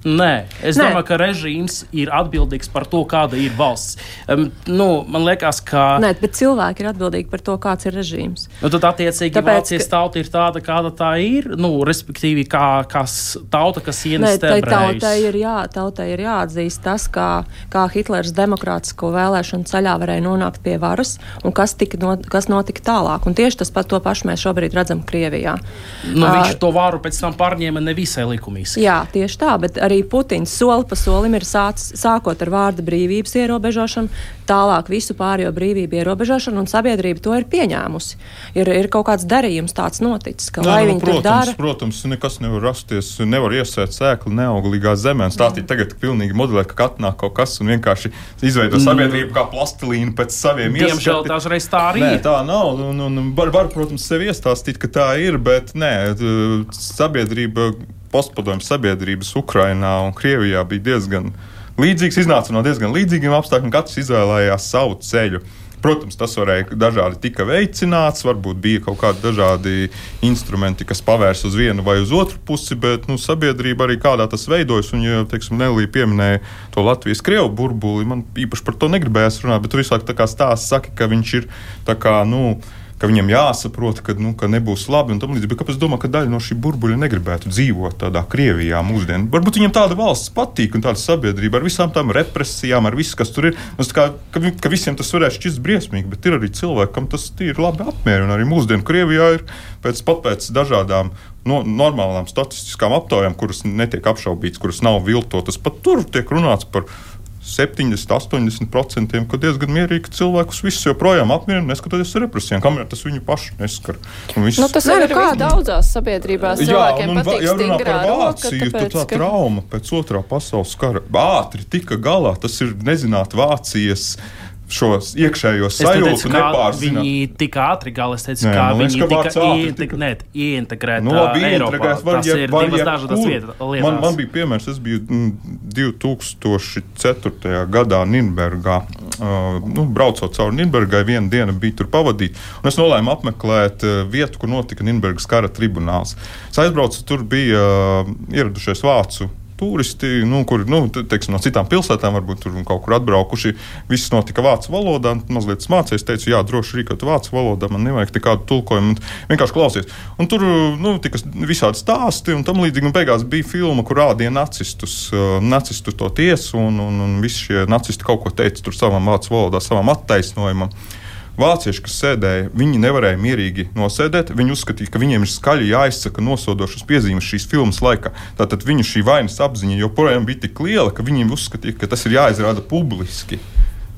Nē, es Nē. domāju, ka režīms ir atbildīgs par to, kāda ir valsts. Um, nu, man liekas, ka. Nē, bet cilvēki ir atbildīgi par to, kāds ir režīms. Nu, tad, attiecīgi, Tāpēc, Vācijas ka... tauta ir tāda, kāda tā ir. Nu, respektīvi, kā kas, tauta, kas ienes tai tautai ir, jā, tautai ir jāatzīst tas, kā, kā Hitlers demokrātisko vēlēšanu ceļā varēja nonākt pie varas un kas, no, kas notika tālāk. Un tieši tas pat to pašu mēs šobrīd redzam Krievijā. Nu, uh, viņš to varu pēc tam pārņēma nevisai likumīgi. Jā, tieši tā. Bet, arī Putins soli pa solim ir sācis, sākot ar vārda brīvības ierobežošanu, tālāk visu pārējo brīvību ierobežošanu, un sabiedrība to ir pieņēmusi. Ir, ir kaut kāds darījums tāds noticis, ka lai nu, viņi protams, to dara. Protams, nekas nevar rasties, nevar iesēt sēklu neauglīgā zemē. Stāstīt tagad pilnīgi modelēt, ka atnāk kaut kas un vienkārši izveido sabiedrību kā plastilīnu pēc saviem ieskatiem. Diemžēl tās reiz tā arī nē, ir. Tā nav, un, un, un var, var, protams, sev iestāstīt, ka tā ir, bet nē, sabiedrība postpadomju sabiedrības Ukrajinā un Krievijā bija diezgan līdzīgs, iznāca no diezgan līdzīgiem apstākļiem, katrs izvēlējās savu ceļu. Protams, tas varēja dažādi tika veicināts, varbūt bija kaut kādi dažādi instrumenti, kas pavērs uz vienu vai uz otru pusi, bet nu, sabiedrība arī kādā tas veidojas. Un, ja Nelija pieminēja to Latvijas krievu burbuli, man īpaši par to negribējās runāt, bet tur visu laiku stāsta, saka, ka viņš ir tā kā. Nu, ka viņam jāsaprot, ka, nu, ka nebūs labi. Bet kāpēc es domāju, ka daļa no šī burbuļa negribētu dzīvot tādā Krievijā mūsdienās? Varbūt viņam tāda valsts patīk un tāda sabiedrība ar visām tām represijām, ar visu, kas tur ir. Kā, ka, ka visiem tas varētu šķist briesmīgi, bet ir arī cilvēki, kam tas ir labi apmierina. Arī mūsdienu Krievijā ir pēc, pēc dažādām no, normālām statistiskām aptaujām, kuras netiek apšaubītas, kuras nav viltotas. Pat tur tiek runāts par 70, 80%, ka diezgan mierīgi cilvēkus visus joprojām apmierina, neskatoties uz represijām, kamēr tas viņu pašu neskar. Viss... Nu, tas ir arī daudzās sabiedrībās. Jā, un, un, ja runā par Vāciju, tad tā ka... trauma pēc otrā pasaules kara ātri tika galā. Tas ir nezināt Vācijas šo iekšējo sajūtu nepārzināt. Viņi tik ātri gala, es teicu, Nē, kā liekas, viņi tika ieintegrēti. Tika... Ieintegrēt, nu, labi, ieintegrēt var, ja, ir var, divas ja, dažādas lietas. Man, man bija piemērs, es biju 2004. Mm, gadā Nīderlandē. Uh, nu, braucot cauri Nīderlandai, viena diena bija tur pavadīta. Es nolēmu apmeklēt uh, vietu, kur notika Nīderlandes kara tribunāls. Es aizbraucu, tur bija uh, ieradušies vācu turisti, nu, kuri nu, teiksim, no citām pilsētām varbūt tur kaut kur atbraukuši. Viss notika vācu valodā. Mazliet mācījos, teicu, jā, droši rīkot vācu valodā, man nevajag nekādu tulkojumu. Vienkārši klausies. Un tur nu, tika visādi stāsti un tam līdzīgi. Un beigās bija filma, kur rādīja nacistus, nacistus to tiesu, un, un, un visi šie nacisti kaut ko teica tur savam vācu valodā, savam attaisnojumam. Vācieši, kas sēdēja, viņi nevarēja mierīgi nosēdēt. Viņi uzskatīja, ka viņiem ir skaļi jāizsaka nosodošas piezīmes šīs filmas laikā. Tātad viņu šī vainas apziņa joprojām bija tik liela, ka viņi uzskatīja, ka tas ir jāizrāda publiski.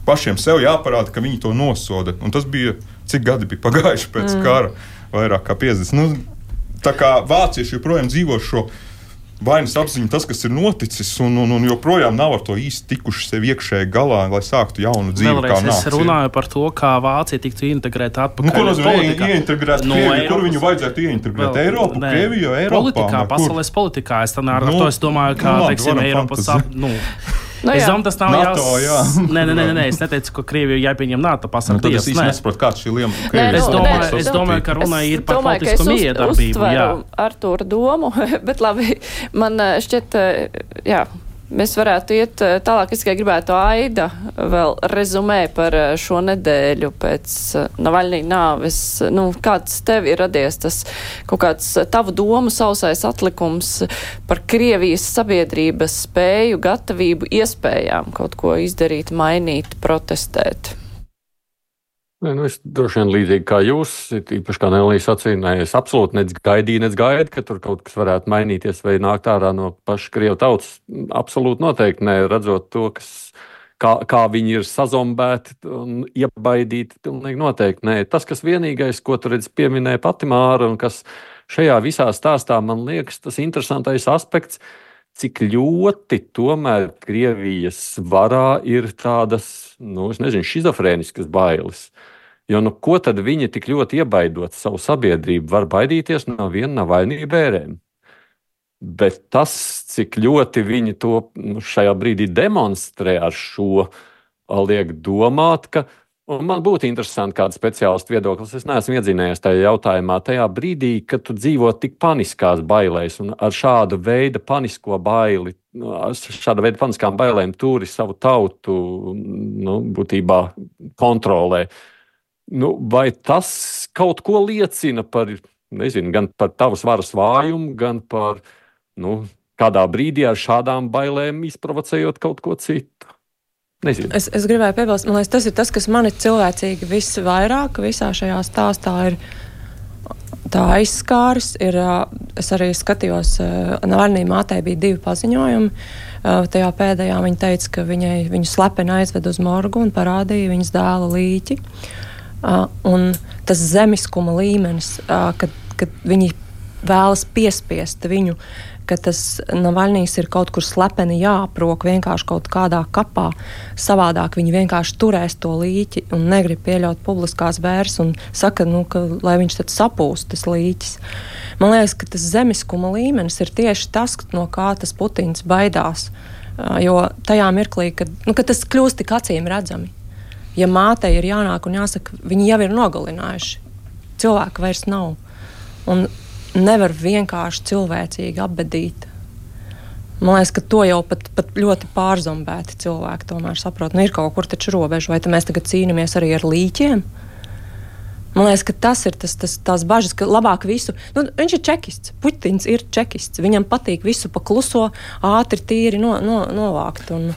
Pašiem sev jāparāda, ka viņi to nosoda. Un tas bija cik gadi bija pagājuši pēc mm. kara, vairāk kā 50. Nu, tā kā vācieši joprojām dzīvo šo dzīvo vainas apziņa, tas, kas ir noticis, un, un, un joprojām nav ar to īsti tikuši sev iekšēji galā, lai sāktu jaunu dzīvi. Vēlreiz es runāju par to, kā Vācija tiktu integrēta atpakaļ. Nu, ko nozīmē ieintegrēt? No Krieviju, Eiropas, kur viņu vajadzētu ieintegrēt? Vēl, Eiropu, ne, Krieviju, Eiropā? Politikā, pasaules politikā. Es, ar, nu, ar to es domāju, ka, nu, teiksim, Eiropas. Nu, Nu, es domāju, tas nav NATO, jās... jā. nē, nē, nē, nē, es neteicu, ka Krievija jāpieņem NATO pasauli. Nu, es īsti nesaprotu, kāds šī liema. Nē, es, domāju, nē, es domāju, ka runa ir par politisku miedarbību. Ar to domu, bet labi, man eh, šķiet, eh, jā mēs varētu iet eh, tālāk. Es tikai gribētu Aida vēl rezumē par eh, šo nedēļu pēc eh, Navaļnī nāves. Nu, kāds tev ir radies tas kaut kāds tavu domu sausais atlikums par Krievijas sabiedrības spēju, gatavību, iespējām kaut ko izdarīt, mainīt, protestēt? Ne, nu es droši vien līdzīgi kā jūs, īpaši kā Nelijas sacīja, es absolūti negaidīju, nec gaidu, ka tur kaut kas varētu mainīties vai nākt ārā no paša Krievu tautas. Absolūti noteikti ne, redzot to, kas, kā, kā viņi ir sazombēti un iebaidīti, pilnīgi noteikti nē. Tas, kas vienīgais, ko tur redz pieminēja pati Māra un kas šajā visā stāstā man liekas tas interesantais aspekts, cik ļoti tomēr Krievijas varā ir tādas, nu, nezinu, schizofrēniskas bailes. Jo nu, ko tad viņi tik ļoti iebaidot savu sabiedrību, var baidīties no viena no vainīgu bērēm? Bet tas, cik ļoti viņi to nu, šajā brīdī demonstrē ar šo, liek domāt, ka man būtu interesanti kāda speciālistu viedoklis. Es neesmu iedzinējies tajā jautājumā, tajā brīdī, kad tu dzīvo tik paniskās bailēs un ar šādu veidu panisko baili, šāda veida paniskām bailēm turi savu tautu nu, būtībā kontrolē. Nu, vai tas kaut ko liecina par, nezinu, gan par tavas varas vājumu, gan par nu, kādā brīdī ar šādām bailēm izprovocējot kaut ko citu? Nezinu. Es, es gribēju piebilst, man liekas, tas ir tas, kas man ir cilvēcīgi visvairāk visā šajā stāstā. Ir tā aizskārs. Ir, es arī skatījos, Nārnī mātei bija divi paziņojumi. Tajā pēdējā viņa teica, ka viņai, viņu slepeni aizved uz morgu un parādīja viņas dēla līķi. Uh, un tas zemiskuma līmenis, kad, kad viņi vēlas piespiest viņu, ka tas Navaļnijas ir kaut kur slepeni jāaprok vienkārši kaut kādā kapā. Savādāk viņi vienkārši turēs to līķi un negrib pieļaut publiskās vērs un saka, nu, ka, lai viņš tad sapūst tas līķis. Man liekas, ka tas zemiskuma līmenis ir tieši tas, no kā tas Putins baidās. Jo tajā mirklī, kad, nu, kad tas kļūst tik acīm redzami, ja mātei ir jānāk un jāsaka, viņi jau ir nogalinājuši. Cilvēka vairs nav. Un nevar vienkārši cilvēcīgi apbedīt. Man liekas, ka to jau pat, pat ļoti pārzombēti cilvēki tomēr saprot. Nu, ir kaut kur taču robeža, vai mēs tagad cīnāmies arī ar līķiem? Man liekas, ka tas ir tas, tas, tās bažas, ka labāk visu. Nu, viņš ir čekists. Putins ir čekists. Viņam patīk visu pakluso, ātri, tīri no, no, novākt. Un,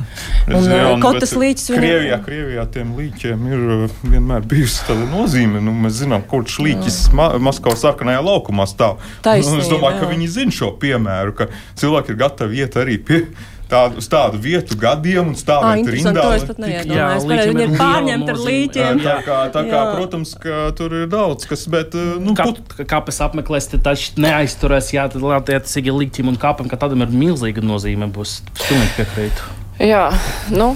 un, jā, un kaut tas līķis viņam... Krievijā, Krievijā tiem līķiem ir uh, vienmēr bijusi tāda nozīme. Nu, mēs zinām, kurš līķis ma Maskavas sarkanajā laukumā stāv. Taisnība, nu, es domāju, jā. ka viņi zina šo piemēru, ka cilvēki ir gatavi iet arī pie tādu, uz tādu vietu gadiem un stāvēt ah, rindā. Neiedomājos. Viņi ir pārņemti ar līķiem. Tā kā, tā kā protams, ka tur ir daudz kas, bet, uh, nu, Kap, put... kāpēc apmeklēs, tad taču neaizturēs, jā, tad attiecīgi līķim un kāpam, ka tādam ir milzīga nozīme, būs pilnīgi piekrītu. Jā, nu,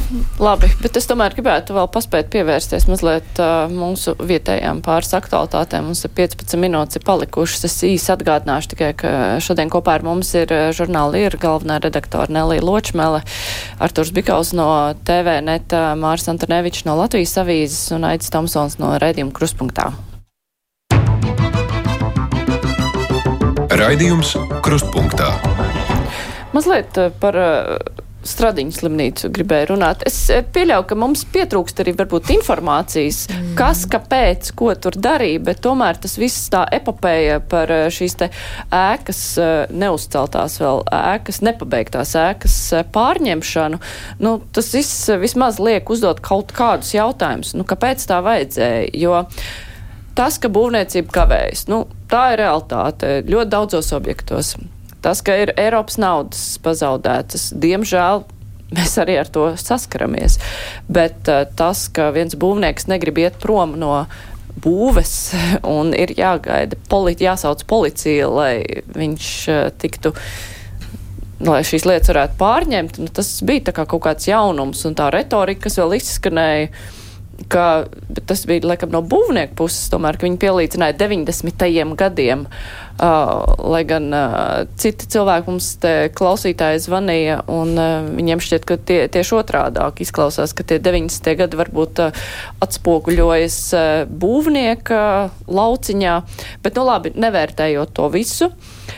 labi, bet es tomēr gribētu vēl paspēt pievērsties mazliet uh, mūsu vietējām pāris aktualitātēm. Mums ir 15 minūtes ir palikušas. Es īsi atgādināšu tikai, ka šodien kopā ar mums ir žurnāla ir galvenā redaktora Nelija Ločmele, Arturs Bikaus no TV neta, Mārs Antonevičs no Latvijas avīzes un Aits Tomsons no Rēdījuma Kruspunktā. Raidījums Krustpunktā. Mazliet par uh, Stradiņu slimnīcu gribēju runāt. Es eh, pieļauju, ka mums pietrūkst arī varbūt informācijas, mm. kas, kāpēc, ko tur darīja, bet tomēr tas viss tā epopēja par eh, šīs te ēkas eh, neuzceltās vēl ēkas, nepabeigtās ēkas pārņemšanu. Nu, tas viss vismaz liek uzdot kaut kādus jautājumus, nu, kāpēc tā vajadzēja, jo tas, ka būvniecība kavējas, nu, tā ir realitāte ļoti daudzos objektos. Tas, ka ir Eiropas naudas pazaudētas, diemžēl mēs arī ar to saskaramies. Bet uh, tas, ka viens būvnieks negrib iet prom no būves un ir jāgaida, politi, jāsauc policija, lai viņš uh, tiktu. Lai šīs lietas varētu pārņemt, nu, tas bija kā kaut kāds jaunums, un tā retorika, kas vēl izskanēja, ka tas bija laikam no būvnieku puses, tomēr, ka viņi pielīdzināja 90. gadiem. Uh, lai gan uh, citi cilvēki mums te klausītāji zvanīja, un uh, viņiem šķiet, ka tie, tieši otrādāk izklausās, ka tie 90. gadi varbūt uh, atspoguļojas uh, būvnieka lauciņā, bet nu labi, nevērtējot to visu. Uh,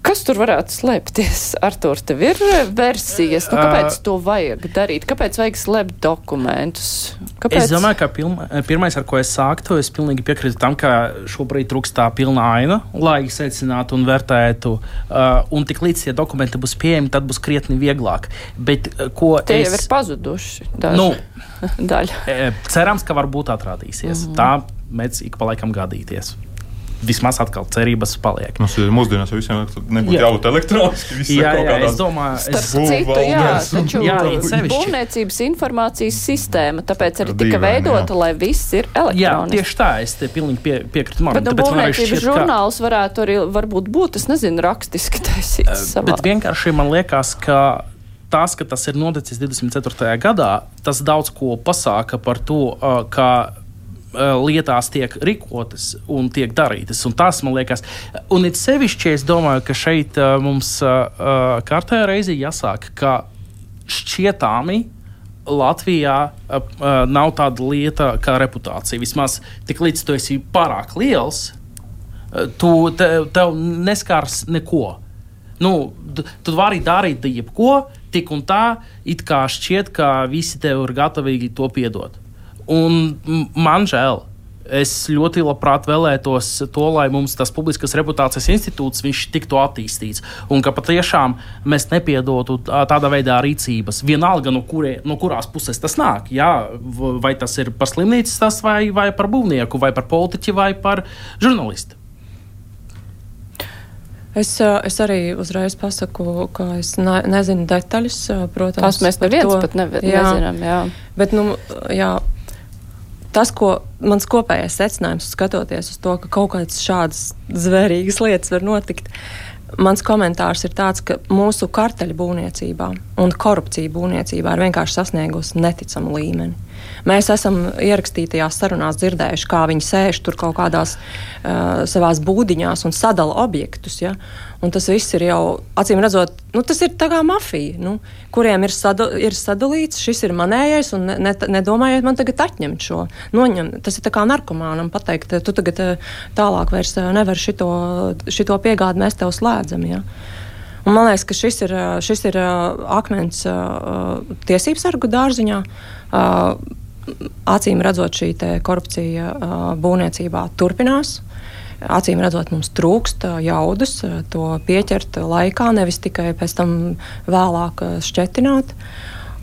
Kas tur varētu slēpties? Artur, tev ir versijas. Nu, kāpēc to vajag darīt? Kāpēc vajag slēpt dokumentus? Kāpēc? Es domāju, ka pilma, pirmais, ar ko es sāktu, es pilnīgi piekrītu tam, ka šobrīd trūkst tā pilna aina, lai secinātu un vērtētu. Uh, un tik līdz tie dokumenti būs pieejami, tad būs krietni vieglāk. Bet, ko Tie es... jau ir pazuduši. Daži. Nu, daļa. cerams, ka varbūt atrādīsies. Mm -hmm. Tā mēdz ik pa laikam gadīties vismaz atkal cerības paliek. Mums ir mūsdienās visiem nebūtu jā. jābūt elektroniski. Jā, jā, es domāju, ka tas ir citu, jā, taču jā, būvniecības informācijas sistēma, tāpēc arī tika veidota, lai viss ir elektroniski. Jā, tieši tā, es te pilnīgi pie, piekrītu man. Bet nu, būvniecības žurnāls ka... varētu arī varbūt būt, es nezinu, rakstiski taisīts. Uh, bet vienkārši man liekas, ka tas, ka tas ir noticis 24. gadā, tas daudz ko pasāka par to, uh, ka Eh, lietās tiek rīkotas un tiek darītas. Un tas man liekas, un it sevišķi es domāju, ka šeit uh, mums uh, kārtējā reizē jāsāk, ka šķietāmi Latvijā uh, nav tāda lieta kā reputācija. Vismaz tik līdz tu esi pārāk liels, tu, te, tev neskars neko. Nu, tu vari darīt jebko, tik un tā, it kā šķiet, ka visi tev ir gatavi to piedot. Un man žēl. Es ļoti labprāt vēlētos to, lai mums tas publiskas reputācijas institūts tiktu attīstīts. Un ka patiešām mēs nepiedotu tādā veidā rīcības. Vienalga, no, kurie, no kurās puses tas nāk. Jā, vai tas ir par slimnīcas, tas, vai, vai par būvnieku, vai par politiķi, vai par žurnālistu. Es, es arī uzreiz pasaku, ka es ne, nezinu detaļas. Protams, tās mēs neviens pat nevi, jā. nezinām. Jā. Bet, nu, jā, tas, ko mans kopējais secinājums, skatoties uz to, ka kaut kādas šādas zvērīgas lietas var notikt, mans komentārs ir tāds, ka mūsu karteļu būvniecībā un korupcija būvniecībā ir vienkārši sasniegusi neticamu līmeni. Mēs esam ierakstītajās sarunās dzirdējuši, kā viņi sēž tur kaut kādās uh, savās būdiņās un sadala objektus. Ja? Un tas viss ir jau, acīm redzot, nu, tas ir tā kā mafija, nu, kuriem ir, sada, ir sadalīts, šis ir manējais, un ne, ne, nedomājiet man tagad atņemt šo. Noņem, tas ir kā narkomānam pateikt, tu tagad tālāk vairs nevari šito, šito piegādi, mēs tev slēdzam. Ja? Un man liekas, ka šis ir, šis ir akmens tiesības sargu dārziņā acīm redzot, šī korupcija būvniecībā turpinās. Acīm redzot, mums trūkst jaudas to pieķert laikā, nevis tikai pēc tam vēlāk šķetināt.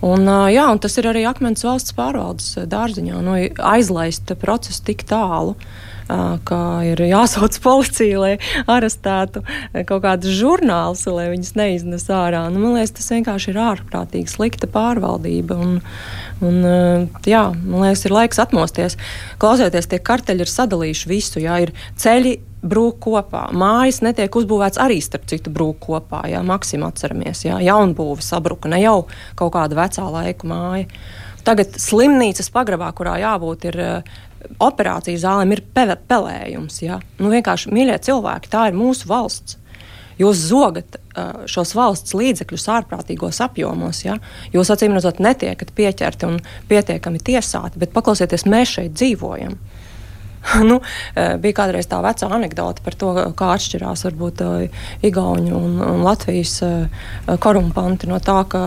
Un, jā, un tas ir arī akmens valsts pārvaldes dārziņā. Nu, aizlaist procesu tik tālu, uh, ka ir jāsauc policija, lai arestētu kaut kādus žurnālus, lai viņus neiznes ārā. Nu, man liekas, tas vienkārši ir ārprātīgi slikta pārvaldība. Un, un, jā, man liekas, ir laiks atmosties. Klausieties, tie karteļi ir sadalījuši visu. Jā, ir ceļi brūk kopā. Mājas netiek uzbūvēts arī starp citu brūk kopā. Jā, Maksimā atceramies, jā, jaunbūve sabruka, ne jau kaut kāda vecā laika māja. Tagad slimnīcas pagrabā, kurā jābūt, ir operācijas zālēm, ir pe pelējums. Jā. Nu, vienkārši, mīļie cilvēki, tā ir mūsu valsts. Jūs zogat uh, šos valsts līdzekļus ārprātīgos apjomos. Ja? Jūs acīm redzot, netiekat pieķerti un pietiekami tiesāti, bet paklausieties, mēs šeit dzīvojam. nu, bija kādreiz tā vecā anekdote par to, kā atšķirās varbūt Igaunijas un, un Latvijas korumpanti no tā, ka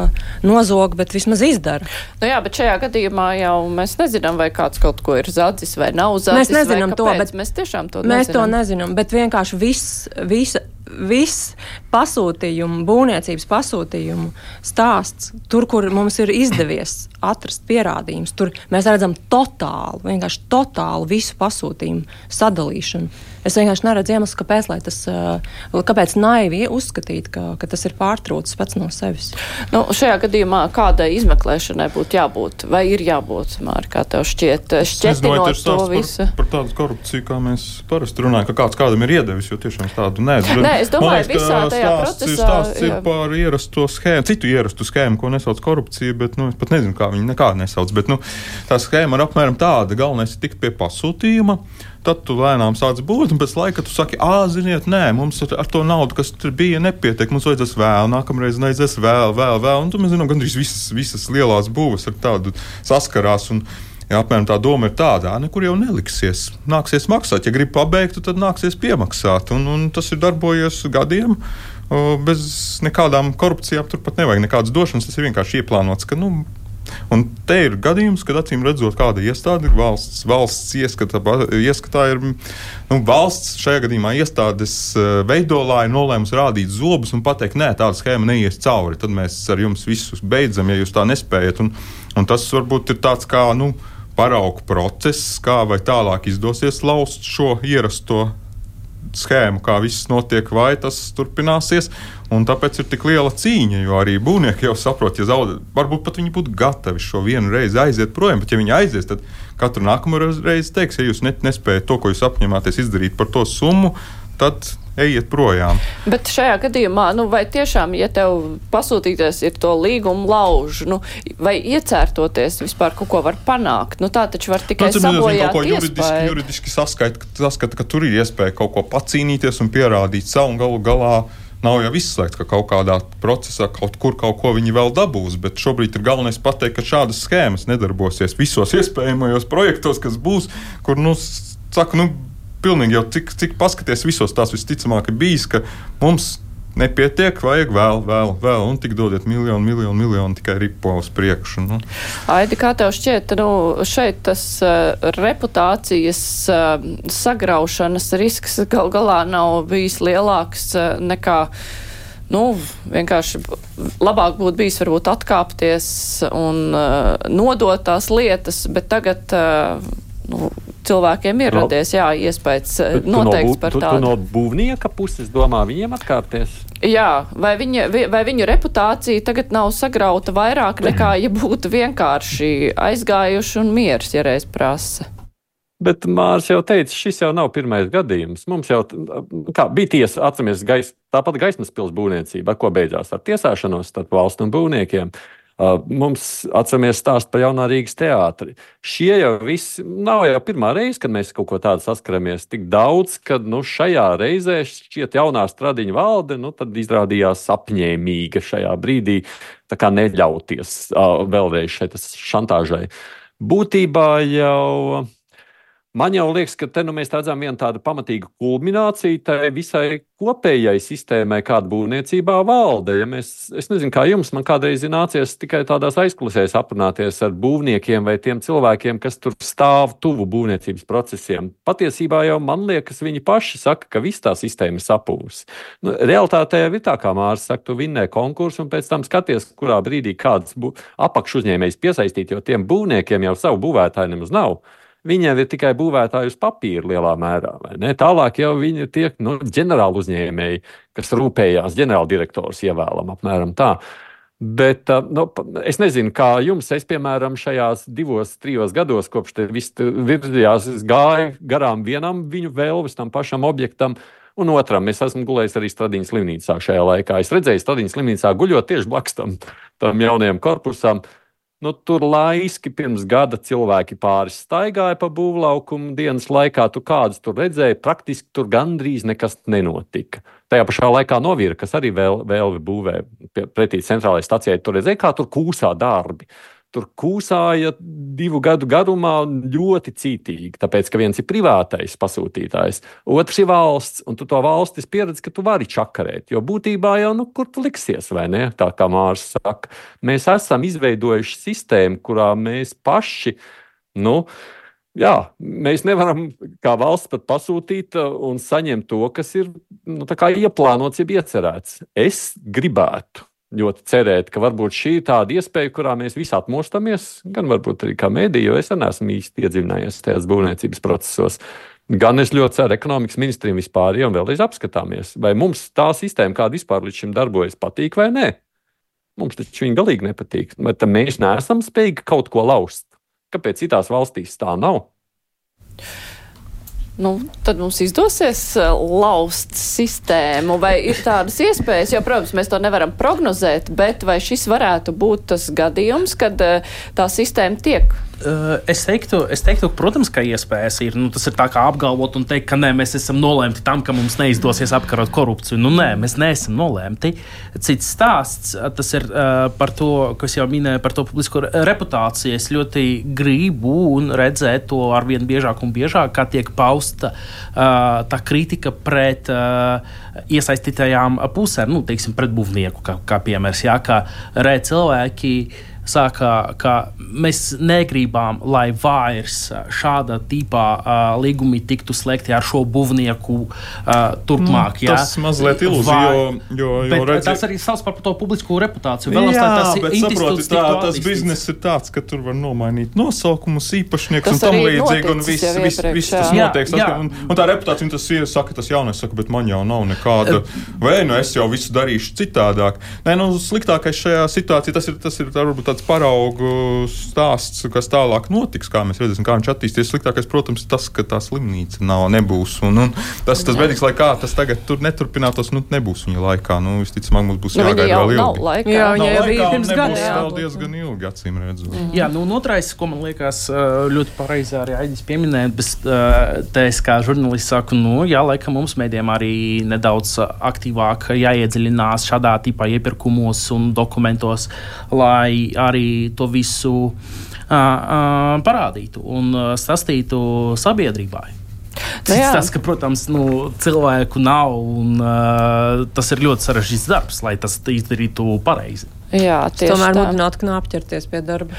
nozog, bet vismaz izdara. Nu jā, bet šajā gadījumā jau mēs nezinām, vai kāds kaut ko ir zadzis vai nav zadzis. Mēs nezinām to, bet mēs tiešām to mēs nezinām. to nezinām, bet vienkārši viss, visa viss pasūtījumu, būvniecības pasūtījumu stāsts, tur, kur mums ir izdevies atrast pierādījumus, tur mēs redzam totālu, vienkārši totālu visu pasūtījumu sadalīšanu. Es vienkārši neredzu iemeslu, kāpēc, tas, kāpēc naivi uzskatīt, ka, ka tas ir pārtrūcis pats no sevis. Nu, šajā gadījumā kādai izmeklēšanai būtu jābūt, vai ir jābūt, Māri, kā tev šķiet, šķietinot to visu? Par, par tādu korupciju, kā mēs parasti runājam, ka kāds kādam ir iedevis, jo tiešām tādu nezinu. Nē, es domāju, liekas, visā tajā stāsts, procesā. Stāsts ir par ierasto schēmu, citu ierastu schēmu, ko nesauc korupcija, bet nu, es pat nezinu, kā viņi nekā nesauc. Bet nu, tā schēma ir apmēram tāda. Galvenais ir tikt pie pasūtījuma. Tad tu lēnām sāc būt, un pēc laika tu saki, ah, ziniet, nē, mums ar, ar to naudu, kas tur bija, nepietiek. Mums vajadzēs vēl, nākamreiz vajadzēs vēl, vēl, vēl. Un tu mēs zinām, gandrīz visas, visas lielās būvas ar tādu saskarās. Un, Ja, apmēram tā doma ir tāda, nekur jau neliksies. Nāksies maksāt. Ja gribi pabeigt, tad nāksies piemaksāt. Un, un tas ir darbojies gadiem. Bez nekādām korupcijām tur pat nevajag nekādas došanas. Tas ir vienkārši ieplānots, ka nu, Un te ir gadījums, kad acīm redzot, kāda iestāde ir valsts. Valsts ieskata, ieskatā ir nu, valsts, šajā gadījumā iestādes eh, veidolā ir nolēmusi rādīt zobus un pateikt, nē, tāda schēma neies cauri. Tad mēs ar jums visus beidzam, ja jūs tā nespējat. Un, un tas varbūt ir tāds kā nu, paraugu process, kā vai tālāk izdosies laust šo ierasto schēmu, kā viss notiek, vai tas turpināsies. Un tāpēc ir tik liela cīņa, jo arī būvnieki jau saprot, ja zaudē, varbūt pat viņi būtu gatavi šo vienu reizi aiziet projām, bet ja viņi aizies, tad katru nākamo reizi teiks, ja jūs nespējat to, ko jūs apņematies izdarīt par to summu, tad ejiet projām. Bet šajā gadījumā, nu, vai tiešām, ja tev pasūtīties ir to līgumu laužu, nu, vai iecērtoties vispār kaut ko var panākt? Nu, tā taču var tikai nu, sabojāt kaut ko juridiski, juridiski saskait, saskata, ka tur ir iespēja kaut ko pacīnīties un pierādīt savu un galu galā. Nav jau izslēgts, ka kaut kādā procesā kaut kur kaut ko viņi vēl dabūs, bet šobrīd ir galvenais pateikt, ka šādas schēmas nedarbosies visos iespējamajos projektos, kas būs, kur, nu, saka, nu, pilnīgi jau cik, cik paskaties visos tās visticamāk ir bijis, ka mums nepietiek, vajag vēl, vēl, vēl, un tik dodiet miljonu, miljonu, miljonu tikai ripo uz priekšu. Nu. Aidi, kā tev šķiet, nu, šeit tas uh, reputācijas uh, sagraušanas risks gal galā nav bijis lielāks uh, nekā. Nu, vienkārši labāk būtu bijis varbūt atkāpties un uh, nodot tās lietas, bet tagad uh, nu, cilvēkiem ir no, radies jā, iespējas noteikts no, par tu, tādu. Tu no būvnieka puses domā viņiem atkāpties? Jā, vai, viņa, vai viņu reputācija tagad nav sagrauta vairāk nekā, ja būtu vienkārši aizgājuši un miers, ja reiz prasa? Bet Mārcis jau teica, šis jau nav pirmais gadījums. Mums jau kā, bija tiesa, atceramies, gais, tāpat gaismas pilsētas būvniecība, ko beidzās ar tiesāšanos starp valstu un būvniekiem. Mums atceramies stāst par jaunā Rīgas teātri. Šie jau visi nav jau pirmā reize, kad mēs kaut ko tādu saskaramies. Tik daudz, ka nu, šajā reizē šķiet jaunā stradiņa valde nu, izrādījās apņēmīga šajā brīdī, neļauties uh, vēlreiz šai šantāžai. Būtībā jau Man jau liekas, ka te nu mēs redzam vienu tādu pamatīgu kulmināciju tai visai kopējai sistēmai, kāda būvniecībā valda. Ja mēs, es nezinu, kā jums, man kādreiz nācies tikai tādās aizklausēs aprunāties ar būvniekiem vai tiem cilvēkiem, kas tur stāv tuvu būvniecības procesiem. Patiesībā jau man liekas, viņi paši saka, ka viss tā sistēma ir sapūs. Nu, Realtātē jau ir tā, kā Mārcis saka, tu vinnē konkursu un pēc tam skaties, kurā brīdī kāds apakšuzņēmējs piesaistīt, jo tiem būvniekiem jau savu būvētāju nemaz nav. Viņiem ir tikai būvētāji uz papīra lielā mērā. Tālāk jau viņi ir tie nu, ģenerāli uzņēmēji, kas rūpējās, ģenerāldirektors ievēlam apmēram tā. Bet nu, es nezinu, kā jums, es, piemēram, šajās divos, trijos gados, kopš te viss virzījās, gāju garām vienam viņu vēlvis, tam pašam objektam, un otram. Es esmu gulējis arī Stradīnas slimnīcā šajā laikā. Es redzēju Stradīnas slimnīcā guļot tieši blakus tam, tam jaunajam korpusam. Nu, tur laiski pirms gada cilvēki pāris staigāja pa būvlaukumu dienas laikā. Tu kādus tur redzēji, praktiski tur gandrīz nekas nenotika. Tajā pašā laikā novīra, kas arī vēl, vēl būvē pretī centrālajai stacijai, tur redzēja, kā tur kūsā darbi tur kūsāja divu gadu garumā ļoti cītīgi. Tāpēc, ka viens ir privātais pasūtītājs, otrs ir valsts, un tu to valstis pieredzi, ka tu vari čakarēt. Jo būtībā jau, nu, kur tu liksies, vai ne? Tā kā Mārcis saka, mēs esam izveidojuši sistēmu, kurā mēs paši, nu, Jā, mēs nevaram kā valsts pat pasūtīt un saņemt to, kas ir nu, ieplānots, jau iecerēts. Es gribētu, ļoti cerēt, ka varbūt šī ir tāda iespēja, kurā mēs visi atmostamies, gan varbūt arī kā mēdī, jo es neesmu īsti iedziļinājies tajos būvniecības procesos. Gan es ļoti ceru, ka ekonomikas ministriem vispār jau vēlreiz apskatāmies, vai mums tā sistēma, kāda vispār līdz šim darbojas, patīk vai nē. Mums taču viņa galīgi nepatīk. Bet mēs neesam spējīgi kaut ko laust. Kāpēc citās valstīs tā nav? Nu, tad mums izdosies eh, laust sistēmu, vai ir tādas iespējas, jo, protams, mēs to nevaram prognozēt, bet vai šis varētu būt tas gadījums, kad eh, tā sistēma tiek es teiktu, es teiktu, protams, ka iespējas ir. Nu, tas ir tā kā apgalvot un teikt, ka nē, mēs esam nolēmti tam, ka mums neizdosies apkarot korupciju. Nu, nē, mēs neesam nolēmti. Cits stāsts, eh, tas ir uh, par to, kas jau minēja par to publisko reputāciju. Es ļoti gribu un redzēt to arvien biežāk un biežāk, kā tiek pausta uh, tā kritika pret uh, iesaistītajām pusēm, nu, teiksim, pret būvnieku, kā, kā piemērs, jā, kā re cilvēki sāka, ka mēs negribam, lai vairs šāda tipā uh, līgumi tiktu slēgti ar šo būvnieku uh, turpmāk. Nu, tas mazliet ilūzija, jo, jo, jo redzi... tas arī sauc par to publisko reputāciju. Vēlos, jā, tas bet saproti, tā, tas bizness ir tāds, ka tur var nomainīt nosaukumus, īpašnieks un tam līdzīgi, un viss, viss, viss tas notiek. Jā, jā. Un, un tā reputācija, tas ir, saka, tas jaunais saka, bet man jau nav nekāda, vai nu es jau visu darīšu citādāk. Nē, nu, sliktākais šajā situācijā tas ir, tas ir varbūt tāds paraugu stāsts, kas tālāk notiks, kā mēs redzēsim, kā viņš attīstīsies. Sliktākais, protams, tas, ka tā slimnīca nav, nebūs. Un, un tas tas beigas, lai kā tas tagad tur neturpinātos, nu, nebūs viņa laikā. Nu, visticamāk, mums būs nu, jāgaida vēl ilgi. Laikā. Jā, viņa jau bija pirms gada. Jā, vēl diezgan ilgi, acīm redzot. Mm. Jā, nu, un otrais, ko man liekas ļoti pareizi arī Aidis pieminēt, bet te es kā žurnālists saku, nu, jā, laikam mums mēdiem arī nedaudz aktīvāk jāiedziļinās šādā tipā iepirkumos un dokumentos, lai arī to visu parādītu un sastītu sabiedrībai. Nu, tas, ka, protams, nu, cilvēku nav, un uh, tas ir ļoti sarežģīts darbs, lai tas izdarītu pareizi. Jā, tomēr mudināt knāp ķerties pie darba.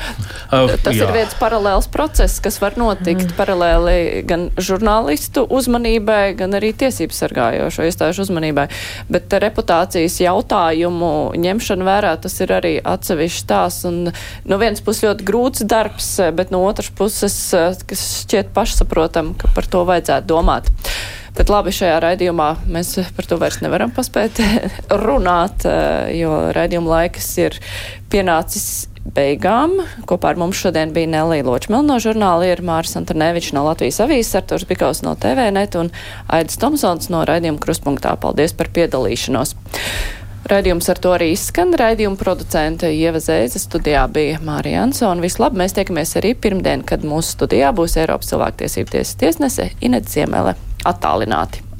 Uh, Tas jā. ir viens paralēls process, kas var notikt mm. paralēli gan žurnālistu uzmanībai, gan arī tiesību sargājošo iestāžu uzmanībai. Bet reputācijas jautājumu ņemšana vērā, tas ir arī atsevišķs tās. Un no vienas puses ļoti grūts darbs, bet no otras puses, kas šķiet pašsaprotam, ka par to vajadzētu domāt. Bet labi, šajā raidījumā mēs par to vairs nevaram paspēt runāt, eh, jo raidījuma laiks ir pienācis beigām. Kopā ar mums šodien bija Nelija Ločmila no žurnāla, ir Māris Antonevičs no Latvijas avīzes, Arturs Bikaus no TVNet un Aidis Tomsons no raidījuma Kruspunktā. Paldies par piedalīšanos! Raidījums ar to arī izskan. Raidījuma producente Ieva Zēza studijā bija Mārija Ansona. Vislabāk mēs tiekamies arī pirmdien, kad mūsu studijā būs Eiropas cilvēktiesību tiesas tiesnese Inets Ziemele attālināti.